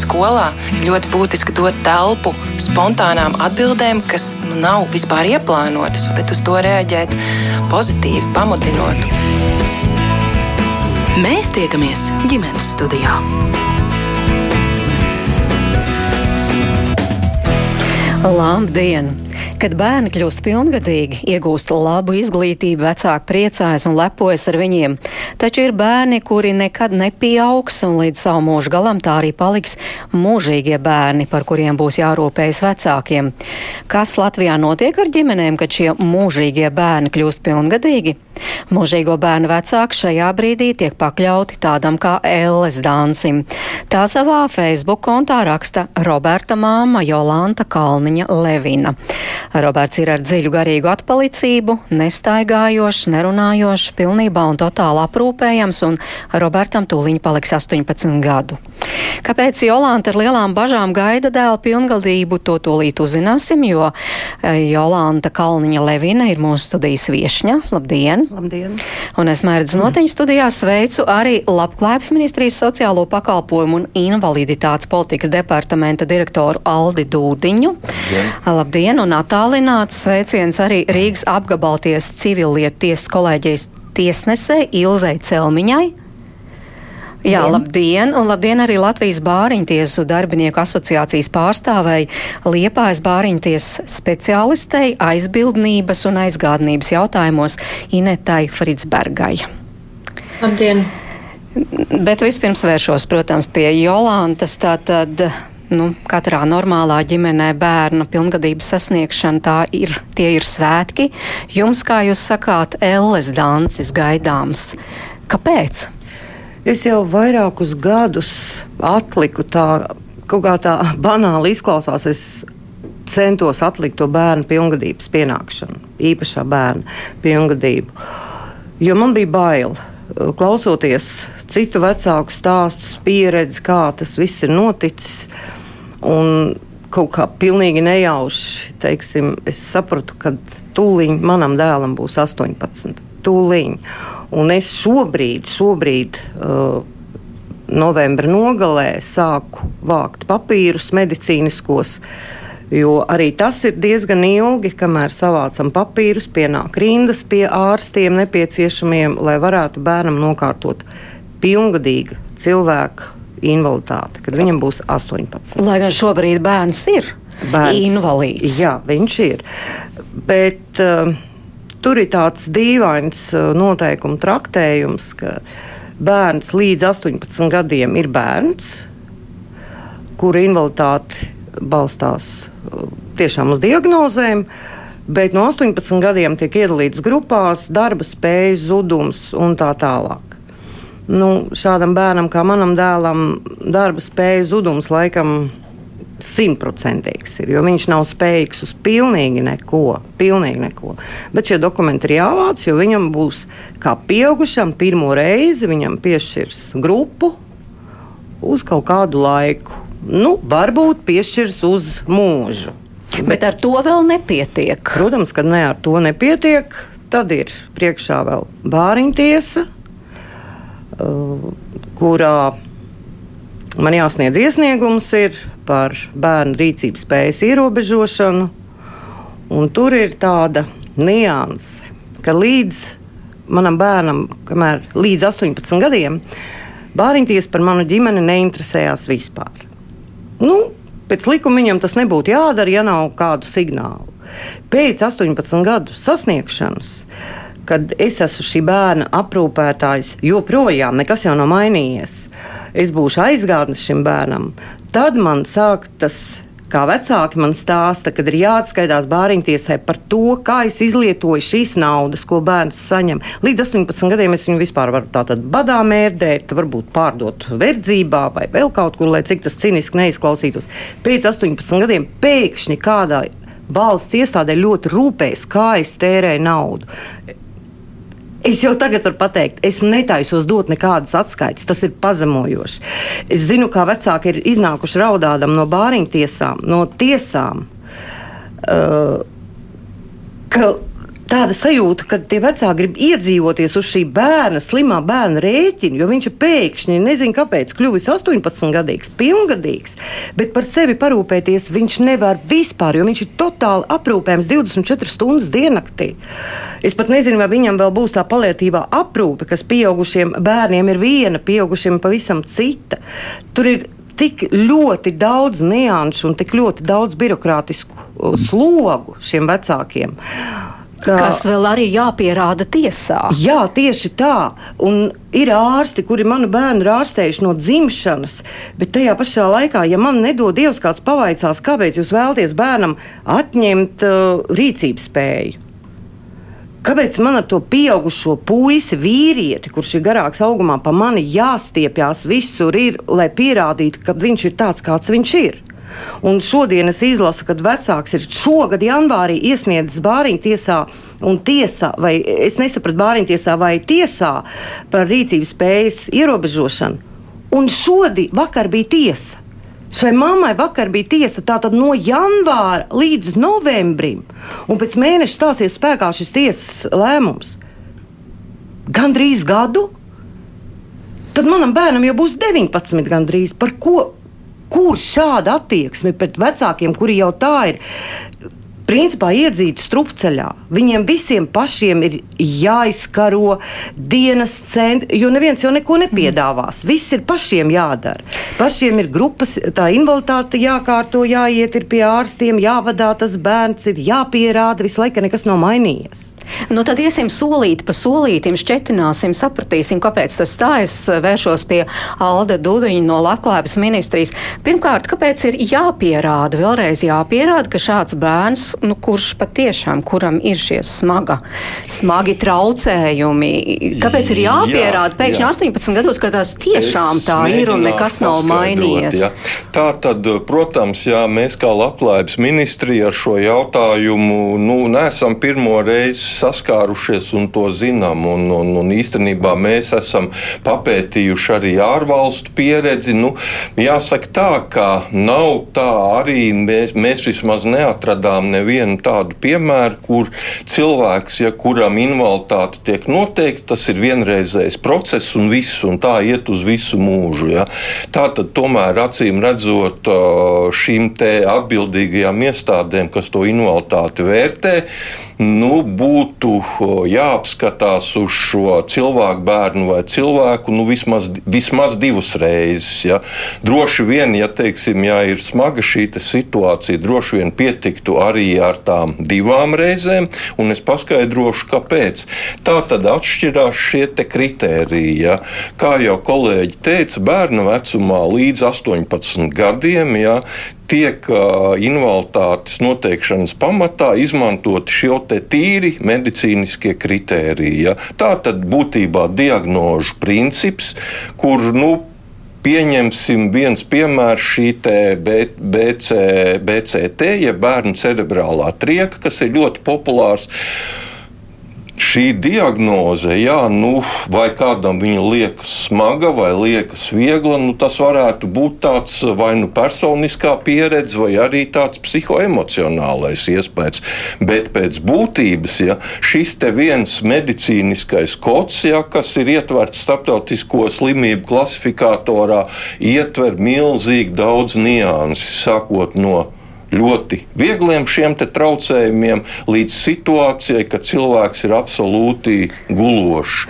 skolā, ļoti būtiski dot telpu spontānām atbildēm, kas nu, nav vispār ieplānotas, bet uz to reaģēt pozitīvi, pamudinot. Mēs tiekamies ģimenes studijā. Labdien! Kad bērni kļūst pilngadīgi, iegūst labu izglītību, vecāki priecājas un lepojas ar viņiem. Taču ir bērni, kuri nekad nepieaugs un līdz savu mūžu galam tā arī paliks mūžīgie bērni, par kuriem būs jārūpējas vecākiem. Kas Latvijā notiek ar ģimenēm, kad šie mūžīgie bērni kļūst pilngadīgi? Mūžīgo bērnu vecāki šajā brīdī tiek pakļauti tādam kā elles dansim. Tā savā Facebook kontā raksta Roberta māma Jolanta Kalniņa Levina. Roberts ir ar dziļu garīgu atpalicību, nestaigājošs, nerunājošs, pilnībā un totāli aprūpējams, un Robertam tūliņ paliks 18 gadu. Kāpēc Jolanta ar lielām bažām gaida dēla pilngadību, to tūlīt uzzināsim, jo eh, Jolanta Kalniņa Levina ir mūsu studijas viešņa. Labdien! Labdien! Un es mērķis noteņu studijā sveicu arī Labklājības ministrijas sociālo pakalpojumu un invaliditātes politikas departamenta direktoru Aldi Dūdiņu. Labdien! Labdien un attālināts sveiciens arī Rīgas apgabalties civilietu tiesas kolēģijas tiesnesē Ilzai Celmiņai. Jā, labdien! Un labdien arī Latvijas Bāriņtiesu darbinieku asociācijas pārstāvēji Liepājas Bāriņties speciālistei aizbildnības un aizgādnības jautājumos Inetai Fridsbergai. Labdien! Bet vispirms vēršos, protams, pie Jolantas. Tātad, nu, katrā normālā ģimenē bērna pilngadības sasniegšana, tā ir, tie ir svētki. Jums, kā jūs sakāt, elles dancis gaidāms. Kāpēc? Es jau vairākus gadus atliku tā, kaut kā tā banāli izklausās. Es centos atlikt to bērnu pilngadības pienākšanu, īpašā bērna pilngadību. Jo man bija bail, klausoties citu vecāku stāstus, pieredzi, kā tas viss ir noticis. Un kaut kā pilnīgi nejauši, teiksim, es sapratu, ka tūlīt manam dēlam būs 18 tūliņ. Un es šobrīd, šobrīd uh, novembra nogalē sāku vākt papīrus medicīniskos. Jo arī tas ir diezgan ilgi, kamēr savācam papīrus, pienāk rindas pie ārstiem nepieciešamiem, lai varētu bērnam nokārtot pilngadīgu cilvēku invaliditāti, kad viņam būs 18. Lai gan šobrīd bērns ir bērns, invalīds. Jā, viņš ir. Bet, uh, Tur ir tāds dīvains uh, noteikumu traktējums, ka bērns līdz 18 gadiem ir bērns, kura invaliditāte balstās uh, tiešām uz diagnozēm. Bet no 18 gadiem tiek iedalīts grupās, darba spējas, zudums un tā tālāk. Nu, šādam bērnam, kā manam dēlam, darba spējas zudums laikam simtprocentīgs ir, jo viņš nav spējīgs uz pilnīgi neko. Pilnīgi neko. Bet šie dokumenti ir jāvāc, jo viņam būs kā pieaugušam pirmo reizi, viņam piešķirs grupu uz kaut kādu laiku. Nu, varbūt piešķirs uz mūžu. Bet, Bet ar to vēl nepietiek. Protams, ka ne ar to nepietiek. Tad ir priekšā vēl bāriņtiesa, kurā man jāsniedz iesniegums ir par bērnu rīcības spējas ierobežošanu. Tur ir tāda nianse, ka līdz manam bērnam, kamēr līdz 18 gadiem, bāriņties par manu ģimeni neinteresējās vispār. Nu, pēc likuma viņam tas nebūtu jādara, ja nav kādu signālu. Pēc 18 gadu sasniegšanas kad es esmu šī bērna aprūpētājs, joprojām nekas jau nav mainījies. Es būšu aizgādnis šim bērnam. Tad man sāk tas kā vecāki man stāsta, kad ir jāatskaitās bāriņtiesai par to, kā es izlietoju šīs naudas, ko bērns saņem. Līdz 18 gadiem es viņu vispār varu tātad badā mērdēt, varbūt pārdot verdzībā vai vēl kaut kur, lai cik tas ciniski neizklausītos. Pēc 18 gadiem pēkšņi kādā valsts iestādē ļoti rūpējas, kā es tērēju naudu. Es jau tagad varu pateikt, es netaisos dot nekādas atskaites. Tas ir pazemojoši. Es zinu, kā vecāki ir iznākuši raudādam no bāriņtiesām, no tiesām. Uh, tāda sajūta, ka tie vecāki grib iedzīvoties uz šī bērna, slimā bērna rēķina, jo viņš ir pēkšņi, nezinu kāpēc, kļuvis 18 gadīgs, pilngadīgs, bet par sevi parūpēties viņš nevar vispār, jo viņš ir totāli aprūpējams 24 stundas diennaktī. Es pat nezinu, vai viņam vēl būs tā palietīvā aprūpe, kas pieaugušiem bērniem ir viena, pieaugušiem pavisam cita. Tur ir tik ļoti daudz nianšu un tik ļoti daudz birokrātisku uh, slogu šiem vecākiem. Ka, kas vēl arī jāpierāda tiesā. Jā, tieši tā. Un ir ārsti, kuri manu bērnu ir ārstējuši no dzimšanas, bet tajā pašā laikā, ja man nedod Dievs kāds pavaicās, kāpēc jūs vēlaties bērnam atņemt uh, rīcības spēju, Kāpēc man ar to pieaugušo puisi, vīrieti, kurš ir garāks augumā, pa mani jāstiepjas visur, ir, lai pierādītu, ka viņš ir tāds, kāds viņš ir? Un šodien es izlasu, kad vecāks ir šogad janvārī iesniedzis bāriņu tiesā un tiesā, vai es nesapratu bāriņu tiesā vai tiesā par rīcības spējas ierobežošanu. Un šodien vakar bija tiesa. Šai mammai vakar bija tiesa tātad no janvāra līdz novembrim, un pēc mēneša stāsies spēkā šis tiesas lēmums. Gan drīz gadu, tad manam bērnam jau būs 19, gandrīz. Par ko? Kur šāda attieksme pret vecākiem, kuri jau tā ir principā iedzīti strupceļā. Viņiem visiem pašiem ir jāizkaro dienas centri, jo neviens jau neko nepiedāvās. Viss ir pašiem jādara. Pašiem ir grupas, tā invaliditāte jākārto, jāiet pie ārstiem, jāvadā tas bērns, ir jāpierāda, visu laiku nekas nav mainījies. Nu, tad iesim solīt pa solītim, šķetināsim, sapratīsim, kāpēc tas tā. Es vēršos pie Alda Dudiņa no Labklājības ministrijas. Pirmkārt, kāpēc ir jāpierāda, vēlreiz jāpierāda, ka šāds bērns, nu, kurš patiešām, kuram ir šie smaga, smagi traucējumi, kāpēc ir jāpierāda jā, pēkšņi jā. 18 gados, ka tas tiešām es tā ir un nekas nav mainījies? Jā. Tā tad, protams, jā, mēs kā Labklājības ministrija ar šo jautājumu, nu, nesam pirmo reizi saskārušies un to zinām. Un, un, un īstenībā mēs esam papētījuši arī ārvalstu pieredzi. Nu, jāsaka tā, ka nav tā arī mēs, mēs vismaz neatradām nevienu tādu piemēru, kur cilvēks, ja kuram invaliditāte tiek noteikta, tas ir vienreizējs process un viss, un tā iet uz visu mūžu. Ja. Tā tad tomēr acīm redzot šīm atbildīgajām iestādēm, kas to invaliditāti vērtē, nu, būtu jāapskatās uz šo cilvēku, bērnu vai cilvēku nu, vismaz, vismaz divas reizes. Ja. Droši vien, ja, teiksim, ja ir smaga šī situācija, droši vien pietiktu arī ar tām divām reizēm, un es paskaidrošu, kāpēc. Tā tad atšķirās šie kritēriji. Ja. Kā jau kolēģi teica, bērna vecumā līdz 18 gadiem. Ja, tiek invaliditātes noteikšanas pamatā izmantoti šie tīri medicīniskie kritēriji. Ja? Tā tad būtībā diagnožu princips, kur nu, Pieņemsim viens piemērs šī BC, BCT, jeb ja bērnu cerebrālā trieka, kas ir ļoti populārs. Šī diagnoze, jā, nu, vai kādam viņa liekas smaga vai liekas viegla, nu, tas varētu būt tāds vai nu personiskā pieredze, vai arī tāds psihoemocionālais iespējas. Bet pēc būtības ja, šis viens medicīniskais kods, ja, kas ir ietverts starptautisko slimību klasifikatorā, ietver milzīgi daudz nianses, sākot no ļoti viegliem šiem traucējumiem, līdz situācijai, ka cilvēks ir absolūti gulošs.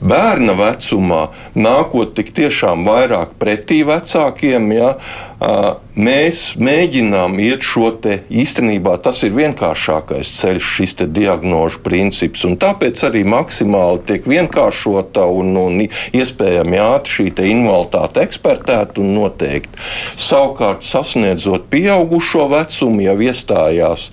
Bērna vecumā, nākot tik tiešām vairāk pretī vecākiem, ja, mēs mēģinām iet šo te īstenībā tas ir vienkāršākais ceļš, šis diagnožu princips. Tāpēc arī maksimāli tiek vienkāršota un, un iespējami ātri šī invaliditāte ekspertēta un noteikta. Savukārt, sasniedzot pieaugušo vecumu, jau iestājās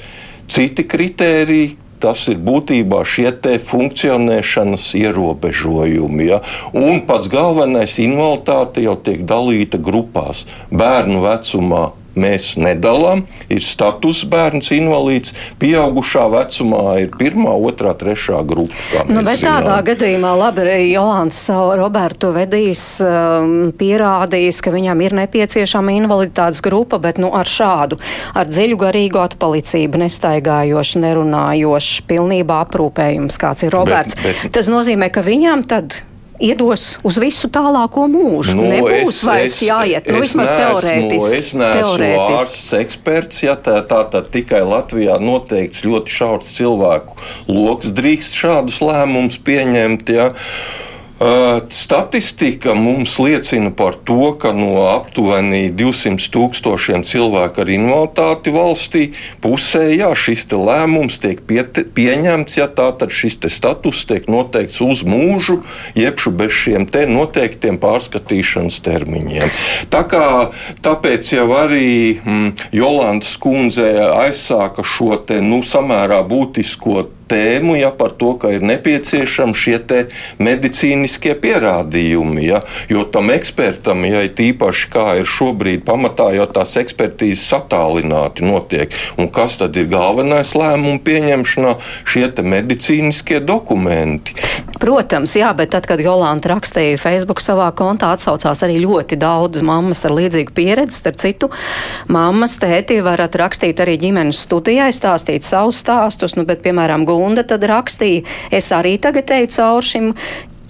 citi kritēriji, tas ir būtībā šie funkcionēšanas ierobežojumi. Ja? Un pats galvenais invaliditāte jau tiek dalīta grupās. Bērnu vecumā mēs nedalām. Ir status bērns invalīds, pieaugušā vecumā ir pirmā, otrā, trešā grupa. Nu, bet zinām. tādā gadījumā, labi, Jolants savu Robertu vedīs, um, pierādījis, ka viņam ir nepieciešama invaliditātes grupa, bet nu, ar šādu, ar dziļu garīgu atpalicību, nestaigājošu, nerunājošu, pilnībā aprūpējums, kāds ir Roberts. Bet, bet... Tas nozīmē, ka viņam tad iedos uz visu tālāko mūžu. Nu, Nebūs es, vairs es, jāiet, nu, vismaz teorētiski. Es neesmu ārsts, eksperts, ja tā, tā tad tikai Latvijā noteikts ļoti šaurs cilvēku lokus drīkst šādus lēmumus pieņemt. Ja. Statistika mums liecina par to, ka no aptuveni 200 tūkstošiem cilvēku ar invaliditāti valstī pusē jā, šis lēmums tiek pie, pieņemts, ja tā tad šis status tiek noteikts uz mūžu, jeb bez šiem noteiktiem pārskatīšanas termiņiem. Tā kā, tāpēc jau arī mm, Jolanta skundze aizsāka šo te, nu, samērā būtisko tēmu, ja par to, ka ir nepieciešami šie medicīniskie pierādījumi. Ja, jo tam ekspertam, ja tīpaši kā ir šobrīd pamatā, jau tās ekspertīzes attālināti notiek. Un kas tad ir galvenais lēmumu pieņemšanā? Šie medicīniskie dokumenti. Protams, jā, bet tad, kad Jolanta rakstīja Facebook savā kontā, atsaucās arī ļoti daudz mammas ar līdzīgu pieredzi. Starp citu, mammas tēti varat rakstīt arī ģimenes studijai, stāstīt savus stāstus, nu, bet, piemēram, Gunda tad rakstīja, es arī tagad eju cauri šim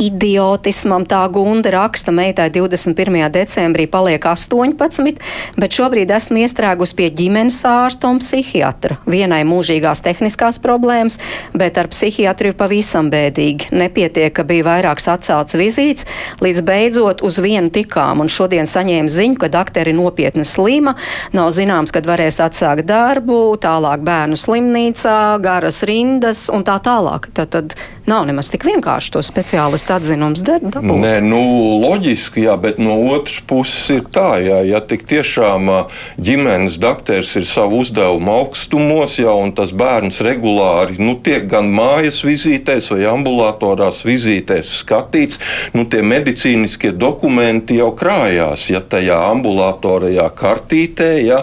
idiotismam tā gunda raksta meitai 21. decembrī paliek 18, bet šobrīd esmu iestrēgus pie ģimenes ārsta un psihiatra. Vienai mūžīgās tehniskās problēmas, bet ar psihiatru ir pavisam bēdīgi. Nepietiek, ka bija vairāks atcelts vizītes, līdz beidzot uz vienu tikām, un šodien saņēmu ziņu, ka dakteri nopietni slima, nav zināms, kad varēs atsākt darbu, tālāk bērnu slimnīcā, garas rindas un tā tālāk. Tad, tad nav nemaz tik vienkārši to speciālistu atzinums dabūt. Nē, nu, loģiski, jā, bet no otras puses ir tā, jā, ja tik tiešām ģimenes dakteris ir savu uzdevumu augstumos, jā, un tas bērns regulāri nu, tiek gan mājas vizītēs vai ambulatorās vizītēs skatīts, nu, tie medicīniskie dokumenti jau krājās, ja tajā ambulatorajā kartītē, ja,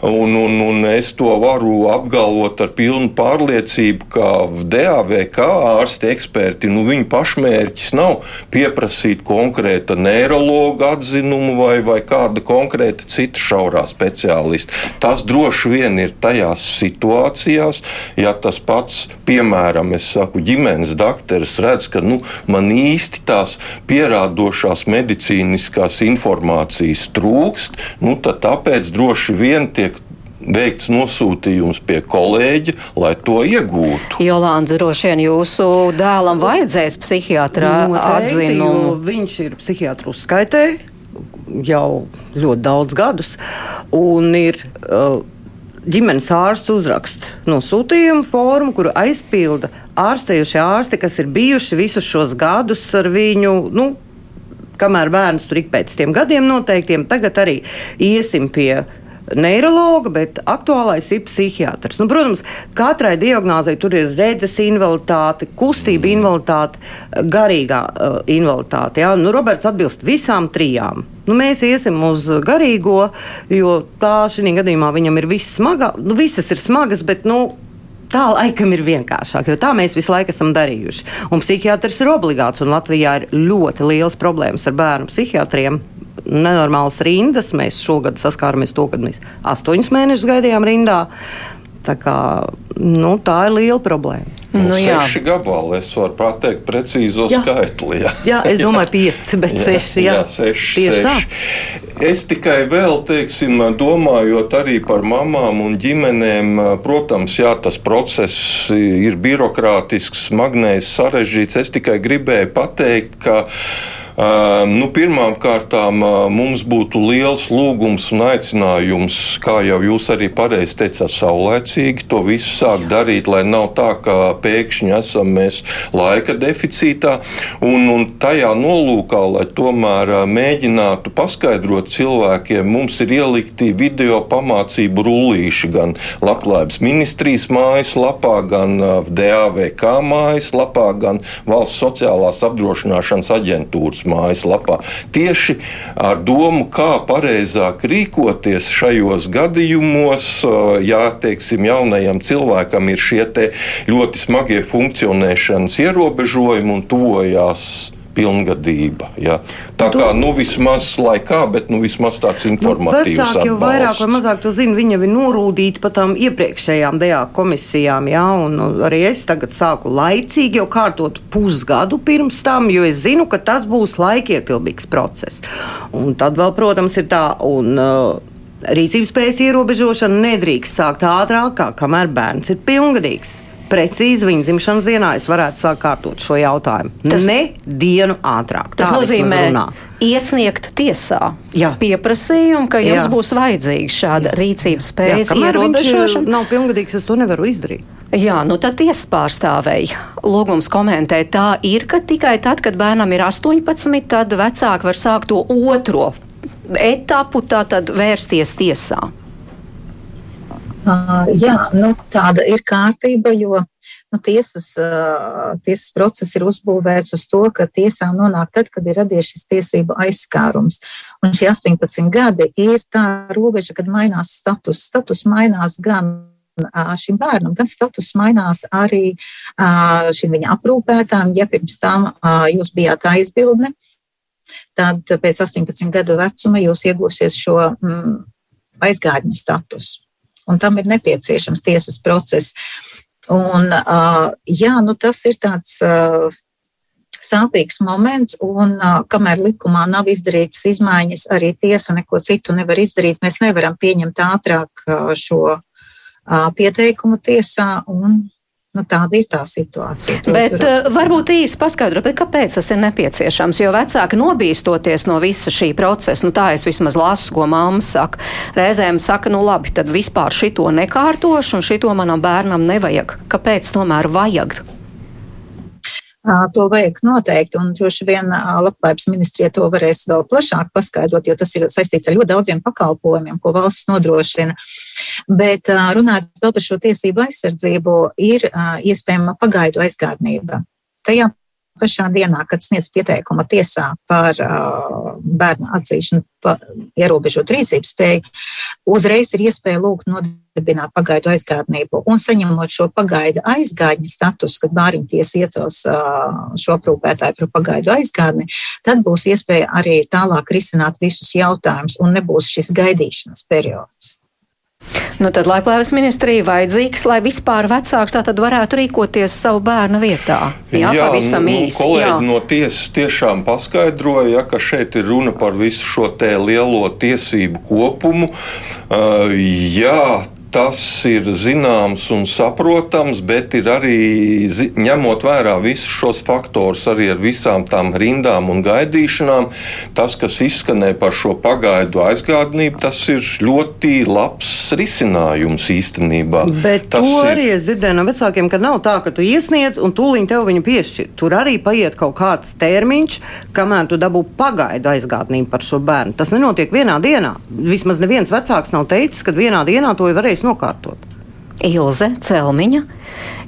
un, un, un es to varu apgalvot ar pilnu pārliecību, ka DAVK ārsti eksperti, nu, viņu pašmērķis nav pieprasīt konkrēta neiroloģa atzinumu vai, vai kāda konkrēta cita šaurā speciālista. Tas droši vien ir tajās situācijās, ja tas pats, piemēram, saku, ģimenes dakteris redz, ka nu, man īsti tās pierādošās medicīniskās informācijas trūkst, nu, tad tāpēc droši vien tiek veikts nosūtījums pie kolēģa, lai to iegūtu. Jolanda, droši vien jūsu dēlam vajadzēs psihiatrā atzinumu. Viņš ir psihiatru uzskaitē jau ļoti daudz gadus un ir. Uh, ģimenes ārsts uzraksta nosūtījumu formu, kuru aizpilda ārstējušie ārsti, kas ir bijuši visus šos gadus ar viņu. Nu, kamēr bērns tur ik pēc tiem gadiem noteiktiem, tagad arī iesim pie neiroloģa, bet aktuālais ir psihiatrs. Nu, protams, katrai diagnozei tur ir redzes invaliditāte, kustība invaliditāte, garīgā uh, invaliditāte. Ja? Nu, Roberts atbilst visām trijām. Nu, mēs iesim uz garīgo, jo tā šī gadījumā viņam ir viss smaga. Nu, visas ir smagas, bet nu, tā laikam ir vienkāršāk, jo tā mēs visu laiku esam darījuši. Un psihiatrs ir obligāts, un Latvijā ir ļoti liels problēmas ar bērnu psihiatriem nenormālas rindas. Mēs šogad saskārāmies to, kad mēs astoņus mēnešus gaidījām rindā. Tā, kā, nu, tā ir liela problēma. Nu, seši gabali, es varu pateikt precīzo jā. skaitli. Jā. jā, es domāju, pieci, bet jā, seši. Jā, jā seši, seši. Es tikai vēl, teiksim, domājot arī par mamām un ģimenēm, protams, jā, tas process ir birokrātisks, smagnējs, sarežģīts. Es tikai gribēju pateikt, ka Nu, Pirmkārt, mums būtu liels lūgums un aicinājums, kā jau jūs arī pareizi teicāt, saulēcīgi to visu sākt darīt, lai nav tā, ka pēkšņi esam mēs laika deficītā. Un, un tajā nolūkā, lai tomēr mēģinātu paskaidrot cilvēkiem, mums ir ielikti video pamācību rullīši gan Labklājības ministrijas mājaslapā, gan DAVK mājaslapā, gan Valsts sociālās apdrošināšanas aģentūras mājaslapā. Tieši ar domu, kā pareizāk rīkoties šajos gadījumos, ja teiksim, jaunajam cilvēkam ir šie ļoti smagie funkcionēšanas ierobežojumi un tuvojās pilngadība. Ja. Tā kā nu, vismaz laikā, bet nu, vismaz tāds informatīvs. Nu, vecāki jau vairāk vai mazāk to zina. Viņi jau ir norūdīti pa tām iepriekšējām DA komisijām. Ja, un, nu, arī es tagad sāku laicīgi jau kārtot pusgadu pirms tam, jo es zinu, ka tas būs laikietilpīgs process. Un tad vēl, protams, ir tā. Un, uh, Rīcības spējas ierobežošana nedrīkst sākt ātrāk, kā, kamēr bērns ir pilngadīgs precīzi viņa dzimšanas dienā es varētu sākt kārtot šo jautājumu. Tas, ne dienu ātrāk. Tas nozīmē iesniegt tiesā Jā. pieprasījumu, ka jums Jā. būs vajadzīga šāda Jā. rīcības spējas ierobežošana. Nav pilngadīgs, es to nevaru izdarīt. Jā, nu tad tiesas pārstāvēja. Lūgums komentē, tā ir, ka tikai tad, kad bērnam ir 18, tad vecāki var sākt to otro etapu, tātad vērsties tiesā. Uh, jā, nu, tāda ir kārtība, jo nu, tiesas, uh, tiesas process ir uzbūvēts uz to, ka tiesā nonāk tad, kad ir radies šis tiesību aizskārums. Un šie 18 gadi ir tā robeža, kad mainās status. Status mainās gan šim bērnam, gan status mainās arī šim viņa aprūpētājam. Ja pirms tam jūs bijāt aizbildne, tad pēc 18 gadu vecuma jūs iegūsiet šo mm, aizgādņa statusu un tam ir nepieciešams tiesas process. Un, uh, jā, nu tas ir tāds uh, sāpīgs moments, un uh, kamēr likumā nav izdarītas izmaiņas, arī tiesa neko citu nevar izdarīt. Mēs nevaram pieņemt ātrāk šo pieteikumu tiesā un Nu, tāda ir tā situācija. Bet uh, varbūt īsi paskaidrot, kāpēc tas ir nepieciešams. Jo vecāki nobīstoties no visa šī procesa, nu tā es vismaz lasu, ko mamma saka. Reizēm saka, nu labi, tad vispār šito nekārtošu un šito manam bērnam nevajag. Kāpēc tomēr vajag? To vajag noteikti, un droši vien Labklājības ministrija to varēs vēl plašāk paskaidrot, jo tas ir saistīts ar ļoti daudziem pakalpojumiem, ko valsts nodrošina. Bet runājot vēl par šo tiesību aizsardzību, ir iespējama pagaidu aizgādnība. Tajā pašā dienā, kad sniedz pieteikumu tiesā par uh, bērnu atzīšanu pa ierobežot rīcības spēju, uzreiz ir iespēja lūgt nodibināt pagaidu aizgādnību. Un saņemot šo pagaidu aizgādņa statusu, kad bāriņtiesa iecels uh, šo aprūpētāju par pagaidu aizgādni, tad būs iespēja arī tālāk risināt visus jautājumus un nebūs šis gaidīšanas periods. Nu, tad Labklājības ministrija vajadzīgs, lai vispār vecāks tā tad varētu rīkoties savu bērnu vietā. Jā, jā pavisam nu, nu, īsti. Kolēģi jā. no tiesas tiešām paskaidroja, ja, ka šeit ir runa par visu šo te lielo tiesību kopumu. Uh, jā, tas ir zināms un saprotams, bet ir arī ņemot vērā visus šos faktorus, arī ar visām tām rindām un gaidīšanām, tas, kas izskanēja par šo pagaidu aizgādnību, tas ir ļoti labs risinājums īstenībā. Bet tas to arī ir... es dzirdēju no vecākiem, ka nav tā, ka tu iesniedz un tūlīt tev viņu piešķir. Tur arī paiet kaut kāds termiņš, kamēr tu dabū pagaidu aizgādnību par šo bērnu. Tas nenotiek vienā dienā. Vismaz neviens vecāks nav teicis, ka vienā dienā to ir varējis nokārtot. Ilze Celmiņa.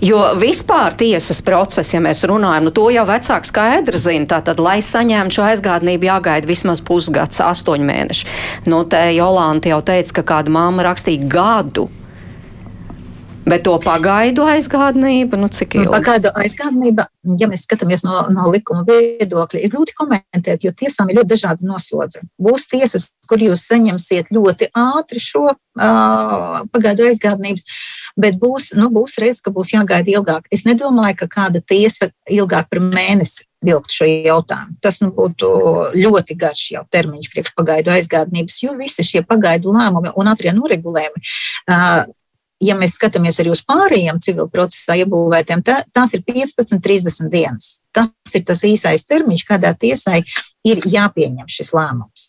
Jo vispār tiesas process, ja mēs runājam, nu to jau vecāks skaidri zina. Tātad, lai saņemtu šo aizgādnību, jāgaida vismaz pusgads, astoņi mēneši. Nu, te Jolanta jau teica, ka kāda mamma rakstīja gadu Bet to pagaidu aizgādnību, nu cik ilgi? Pagaidu aizgādnība, ja mēs skatāmies no, no likuma viedokļa, ir grūti komentēt, jo tiesām ir ļoti dažādi noslodzi. Būs tiesas, kur jūs saņemsiet ļoti ātri šo uh, pagaidu aizgādnības, bet būs, nu, būs reizes, ka būs jāgaida ilgāk. Es nedomāju, ka kāda tiesa ilgāk par mēnesi vilkt šo jautājumu. Tas nu, būtu ļoti garš jau termiņš priekš pagaidu aizgādnības, jo visi šie pagaidu lēmumi un ātrie noregulējumi uh, ja mēs skatāmies arī uz pārējiem civil procesā iebūvētiem, tā, tās ir 15, 30 dienas. Tas ir tas īsais termiņš, kādā tiesai ir jāpieņem šis lēmums.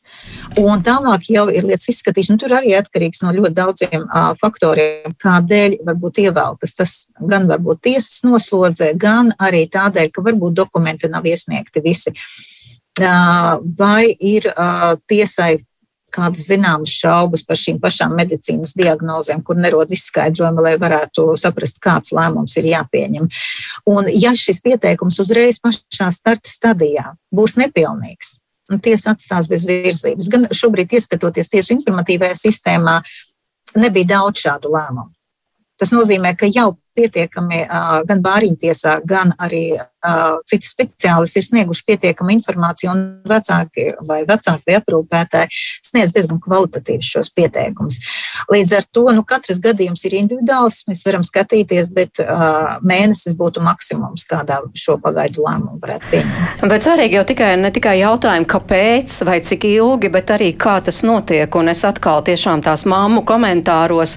Un tālāk jau ir lietas izskatīšana. Tur arī atkarīgs no ļoti daudziem uh, faktoriem, kādēļ varbūt ievēlkas. Tas gan varbūt tiesas noslodzē, gan arī tādēļ, ka varbūt dokumenti nav iesniegti visi. Uh, vai ir uh, tiesai kādas zināmas šaubas par šīm pašām medicīnas diagnozēm, kur nerod izskaidrojumi, lai varētu saprast, kāds lēmums ir jāpieņem. Un, ja šis pieteikums uzreiz pašā starta stadijā būs nepilnīgs, tiesa atstās bez virzības, gan šobrīd, ieskatoties tiesu informatīvajā sistēmā, nebija daudz šādu lēmumu. Tas nozīmē, ka jau pietiekami gan bāriņtiesā, gan arī citi speciālisti ir snieguši pietiekamu informāciju, un vecāki vai vecāki vai aprūpētāji sniedz diezgan kvalitatīvus šos pieteikumus. Līdz ar to nu, katrs gadījums ir individuāls, mēs varam skatīties, bet uh, mēnesis būtu maksimums, kādā šo pagaidu lēmumu varētu pieņemt. Bet svarīgi jau tikai ne tikai jautājumi, kāpēc vai cik ilgi, bet arī kā tas notiek. Un es atkal tiešām tās māmu komentāros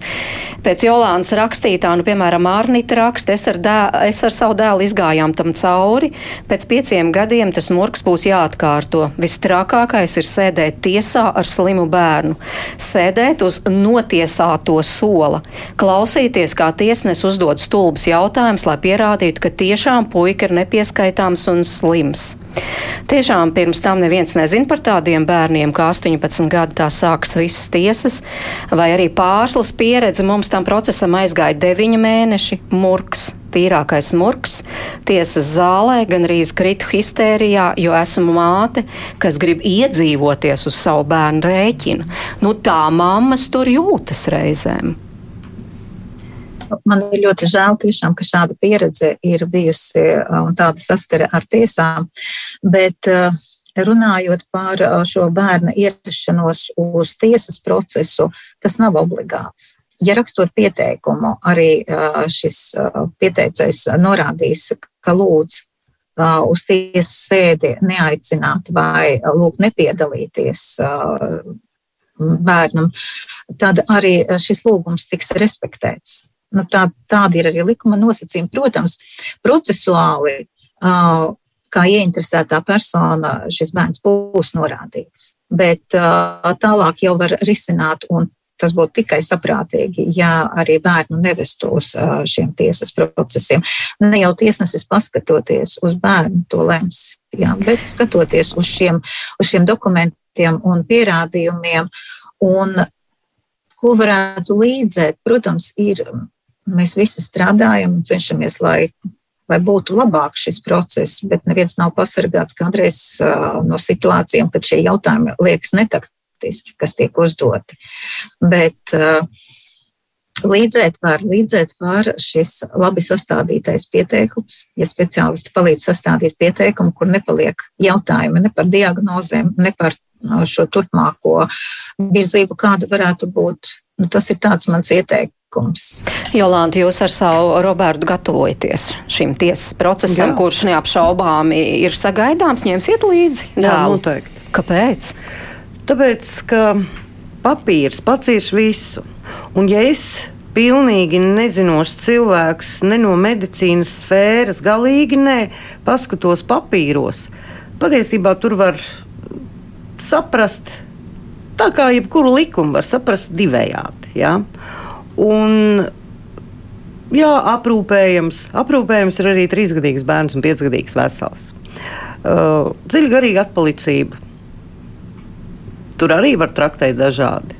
pēc Jolānas rakstītā, nu, piemēram, Arnita raksta, es ar, dē, es ar savu dēlu izgājām tam cauri cauri, pēc pieciem gadiem tas murgs būs jāatkārto. Vistrakākais ir sēdēt tiesā ar slimu bērnu, sēdēt uz notiesāto sola, klausīties, kā tiesnes uzdod stulbus jautājumus, lai pierādītu, ka tiešām puika ir nepieskaitāms un slims. Tiešām pirms tam neviens nezina par tādiem bērniem, kā 18 gadi tā sākas visas tiesas, vai arī pārslas pieredze mums tam procesam aizgāja 9 mēneši, murks, tīrākais murks, tiesas zālē gan arī kritu histērijā, jo esmu māte, kas grib iedzīvoties uz savu bērnu rēķinu. Nu, tā mammas tur jūtas reizēm man ir ļoti žēl, tiešām, ka šāda pieredze ir bijusi un tāda saskara ar tiesām. Bet, Runājot par šo bērna ierašanos uz tiesas procesu, tas nav obligāts. Ja rakstot pieteikumu, arī šis pieteicējs norādīs, ka lūdz uz tiesas sēdi neaicināt vai lūgt nepiedalīties bērnam, tad arī šis lūgums tiks respektēts. Nu, tā, tādi ir arī likuma nosacījumi. Protams, procesuāli, kā ieinteresētā persona, šis bērns būs norādīts. Bet tālāk jau var risināt, un tas būtu tikai saprātīgi, ja arī bērnu nevestu uz šiem tiesas procesiem. Ne jau tiesnesis paskatoties uz bērnu to lems, jā, bet skatoties uz šiem, uz šiem dokumentiem un pierādījumiem. Un ko varētu līdzēt, protams, ir mēs visi strādājam un cenšamies, lai, lai būtu labāk šis process, bet neviens nav pasargāts kādreiz uh, no situācijām, kad šie jautājumi liekas netaktiski, kas tiek uzdoti. Bet uh, Līdzēt var, līdzēt var šis labi sastādītais pieteikums. Ja speciālisti palīdz sastādīt pieteikumu, kur nepaliek jautājumi ne par diagnozēm, ne par šo turpmāko virzību, kāda varētu būt, nu, tas ir tāds mans ieteikums likums. Jolanta, jūs ar savu Robertu gatavojaties šim tiesas procesam, Jā. kurš neapšaubāmi ir sagaidāms, ņemsiet līdzi? Jā, noteikti. Kāpēc? Tāpēc, ka papīrs pacieš visu. Un ja es pilnīgi nezinošs cilvēks, ne no medicīnas sfēras, galīgi nē, paskatos papīros, patiesībā tur var saprast, tā kā jebkuru likumu var saprast divējādi. Ja? Un, jā, aprūpējams, aprūpējams ir arī trīsgadīgs bērns un piecgadīgs vesels. Uh, Dziļgarīga atpalicība. Tur arī var traktēt dažādi.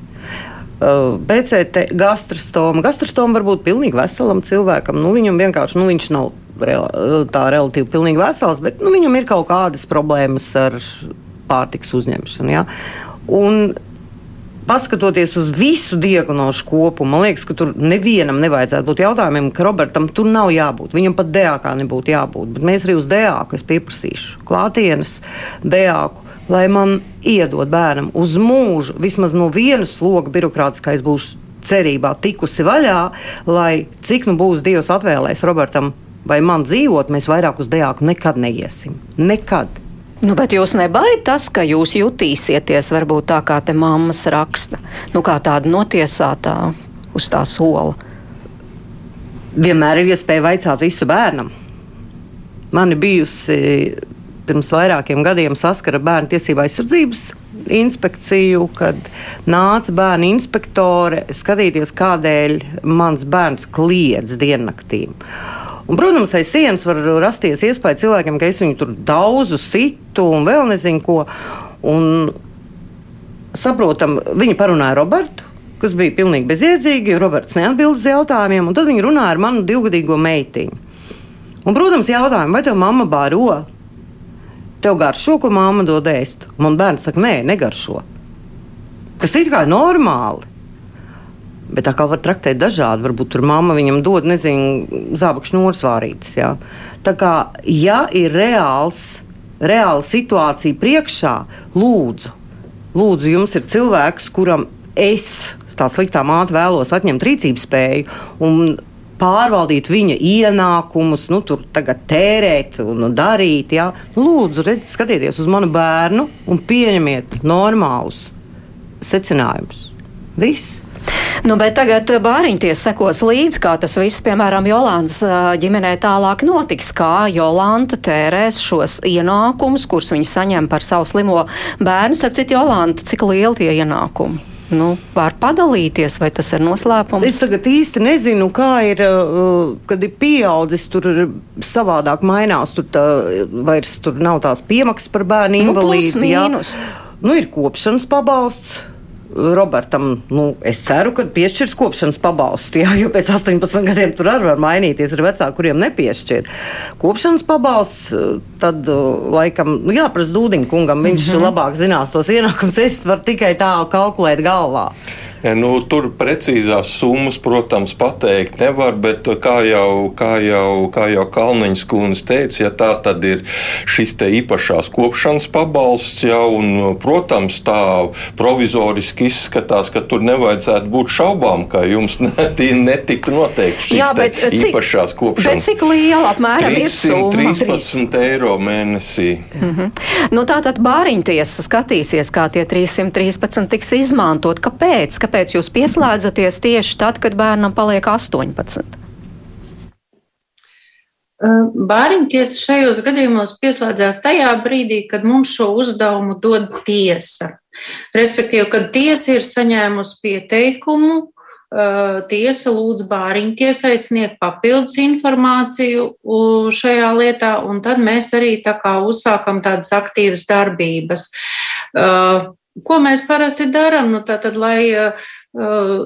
Uh, BCT, gastrostoma. Gastrostoma var būt pilnīgi veselam cilvēkam. Nu, viņam vienkārši nu, viņš nav tā relatīvi pilnīgi vesels, bet nu, viņam ir kaut kādas problēmas ar pārtiks uzņemšanu. Ja? Un paskatoties uz visu diagnožu kopumu, man liekas, ka tur nevienam nevajadzētu būt jautājumiem, ka Robertam tur nav jābūt. Viņam pat dēkā nebūtu jābūt. Bet mēs arī uz dēku pieprasīšu klātienes dēku. Lai man iedod bērnam uz mūžu, vismaz no vienas sloga birokrātiskais būs cerībā tikusi vaļā, lai cik nu būs Dievs atvēlējis Robertam vai man dzīvot, mēs vairāk uz dēku nekad neiesim. Nekad. Nu, bet jūs nebaidat tas, ka jūs jutīsieties varbūt tā, kā te mammas raksta, nu, kā tāda notiesātā uz tā sola. Vienmēr ir iespēja vaicāt visu bērnam. Man ir bijusi pirms vairākiem gadiem saskara bērnu tiesību aizsardzības inspekciju, kad nāca bērnu inspektore skatīties, kādēļ mans bērns kliedz diennaktīm. Un, protams, aiz sienas var rasties iespēja cilvēkiem, ka es viņu tur daudzu, situ un vēl nezinu ko. Un saprotam, viņi parunāja Robertu, kas bija pilnīgi bezjēdzīgi, Roberts neatbild uz jautājumiem, un tad viņi runāja ar manu divgadīgo meitiņu. Un, protams, jautājumu, vai tev mamma bāro? Tev garšo, ko mamma dod ēst. Man bērns saka, nē, negaršo. Tas ir kā normāli. Bet tā kā var traktēt dažādi, varbūt tur mamma viņam dod, nezinu, zābakšu norsvārītas. Ja? Tā kā, ja ir reāls, reāla situācija priekšā, lūdzu, lūdzu, jums ir cilvēks, kuram es, tā sliktā māte, vēlos atņemt rīcības spēju. Un, pārvaldīt viņa ienākumus, nu, tur tagad tērēt un darīt. Ja? Nu, lūdzu, redz, skatieties uz manu bērnu un pieņemiet normālus secinājumus. Viss. Nu, bet tagad bāriņties sekos līdzi, kā tas viss, piemēram, Jolantas ģimenē tālāk notiks, kā Jolanta tērēs šos ienākumus, kurus viņa saņem par savu slimo bērnu. Starp citu, Jolanta, cik lieli tie ienākumi? Nu, var padalīties, vai tas ir noslēpums? Es tagad īsti nezinu, kā ir, kad ir pieaudzis, tur ir savādāk mainās, tur tā, vairs tur nav tās piemaksas par bērnu invalīdu. Nu, nu, ir kopšanas pabalsts Robertam, nu, es ceru, ka piešķirs kopšanas pabalstu. Jā, jo pēc 18 gadiem tur arī var mainīties. Ir vecāki, kuriem nepiešķir kopšanas pabalsts. Tad, laikam, nu, jāprasa Dūdiņa kungam, viņš mm -hmm. labāk zinās tos ienākumus. Es varu tikai tā kalkulēt galvā. Nu, tur precīzās summas, protams, pateikt nevar, bet kā jau, kā jau, kā jau Kalniņš kundze teica, ja tā tad ir šis te īpašās kopšanas pabalsts, ja, un, protams, tā provizoriski izskatās, ka tur nevajadzētu būt šaubām, ka jums netiktu noteikti šīs Jā, bet, cik, īpašās kopšanas. Bet cik liela apmēram 313 eiro mēnesī. Mm -hmm. nu, tā tad bāriņtiesa skatīsies, kā tie 313 tiks izmantot. Kāpēc? Kāpēc? Kāpēc jūs pieslēdzaties tieši tad, kad bērnam paliek 18? Bāriņtiesa šajos gadījumos pieslēdzās tajā brīdī, kad mums šo uzdevumu dod tiesa. Respektīvi, kad tiesa ir saņēmusi pieteikumu, tiesa lūdz bāriņtiesai sniegt papildus informāciju šajā lietā, un tad mēs arī tā kā uzsākam tādas aktīvas darbības. Ko mēs parasti darām? Nu, tātad, lai uh,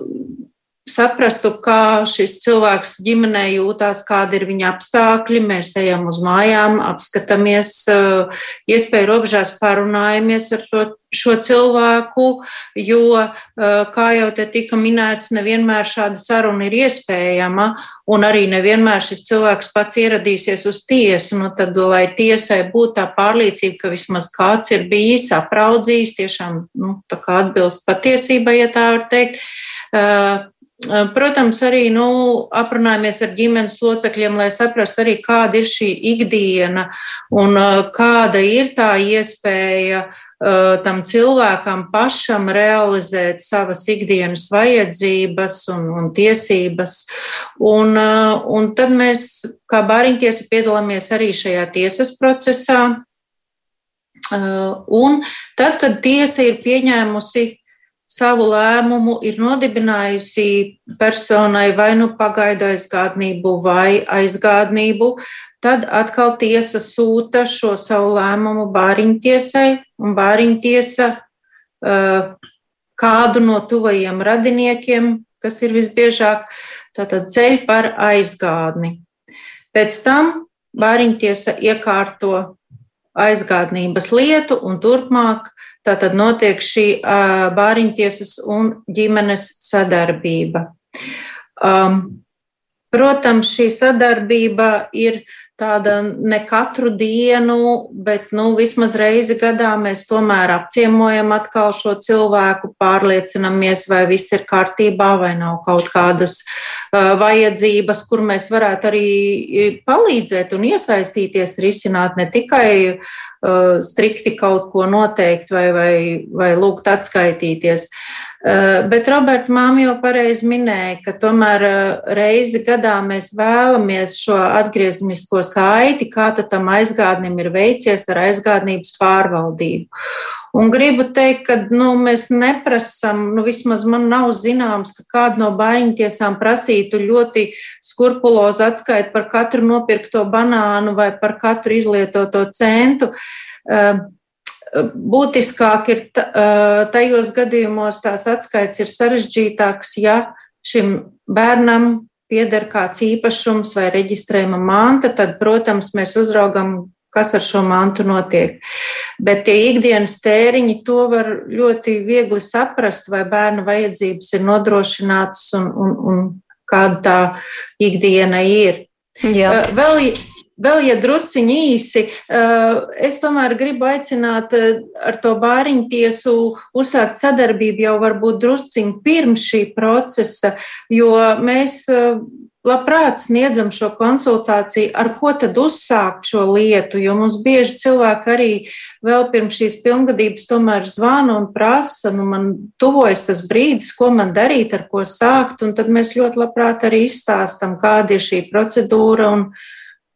saprastu, kā šis cilvēks ģimenē jūtās, kādi ir viņa apstākļi. Mēs ejam uz mājām, apskatāmies, eh, iespēju robežās parunājamies ar šo, šo cilvēku, jo, eh, kā jau te tika minēts, nevienmēr šāda saruna ir iespējama, un arī nevienmēr šis cilvēks pats ieradīsies uz tiesu. Nu, tad, lai tiesai būtu tā pārliecība, ka vismaz kāds ir bijis apraudzījis, tiešām nu, atbilst patiesībai, ja tā var teikt. Protams, arī nu, aprunājamies ar ģimenes locekļiem, lai saprastu arī, kāda ir šī ikdiena un kāda ir tā iespēja tam cilvēkam pašam realizēt savas ikdienas vajadzības un, un tiesības. Un, un tad mēs, kā bāriņtiesa, piedalāmies arī šajā tiesas procesā. Un tad, kad tiesa ir pieņēmusi savu lēmumu ir nodibinājusi personai vai nu pagaidu aizgādnību vai aizgādnību, tad atkal tiesa sūta šo savu lēmumu bāriņtiesai, un bāriņtiesa kādu no tuvajiem radiniekiem, kas ir visbiežāk, tātad ceļ par aizgādni. Pēc tam bāriņtiesa iekārto aizgādnības lietu un turpmāk Tātad notiek šī bāriņtiesas un ģimenes sadarbība. Um, protams, šī sadarbība ir tāda ne katru dienu, bet nu, vismaz reizi gadā mēs tomēr apciemojam atkal šo cilvēku, pārliecinamies, vai viss ir kārtībā, vai nav kaut kādas uh, vajadzības, kur mēs varētu arī palīdzēt un iesaistīties, risināt ne tikai uh, strikti kaut ko noteikt vai, vai, vai lūgt atskaitīties. Uh, bet Roberta māma jau pareizi minēja, ka tomēr uh, reizi gadā mēs vēlamies šo atgrieznisko saiti, kā tam aizgādnim ir veicies ar aizgādnības pārvaldību. Un gribu teikt, ka nu, mēs neprasām, nu, vismaz man nav zināms, ka kāda no bāriņtiesām prasītu ļoti skrupulozu atskaitu par katru nopirkto banānu vai par katru izlietoto centu. Uh, Būtiskāk ir tajos gadījumos tās atskaits ir sarežģītāks, ja šim bērnam pieder kāds īpašums vai reģistrējama manta, tad, protams, mēs uzraugam, kas ar šo mantu notiek. Bet tie ikdienas tēriņi to var ļoti viegli saprast, vai bērna vajadzības ir nodrošinātas un, un, un kāda tā ikdiena ir. Jā. Vēl, Vēl, ja drusciņi īsi, es tomēr gribu aicināt ar to bāriņu tiesu uzsākt sadarbību jau varbūt drusciņi pirms šī procesa, jo mēs labprāt sniedzam šo konsultāciju, ar ko tad uzsākt šo lietu, jo mums bieži cilvēki arī vēl pirms šīs pilngadības tomēr zvana un prasa, nu man tuvojas tas brīdis, ko man darīt, ar ko sākt, un tad mēs ļoti labprāt arī izstāstam, kāda ir šī procedūra un,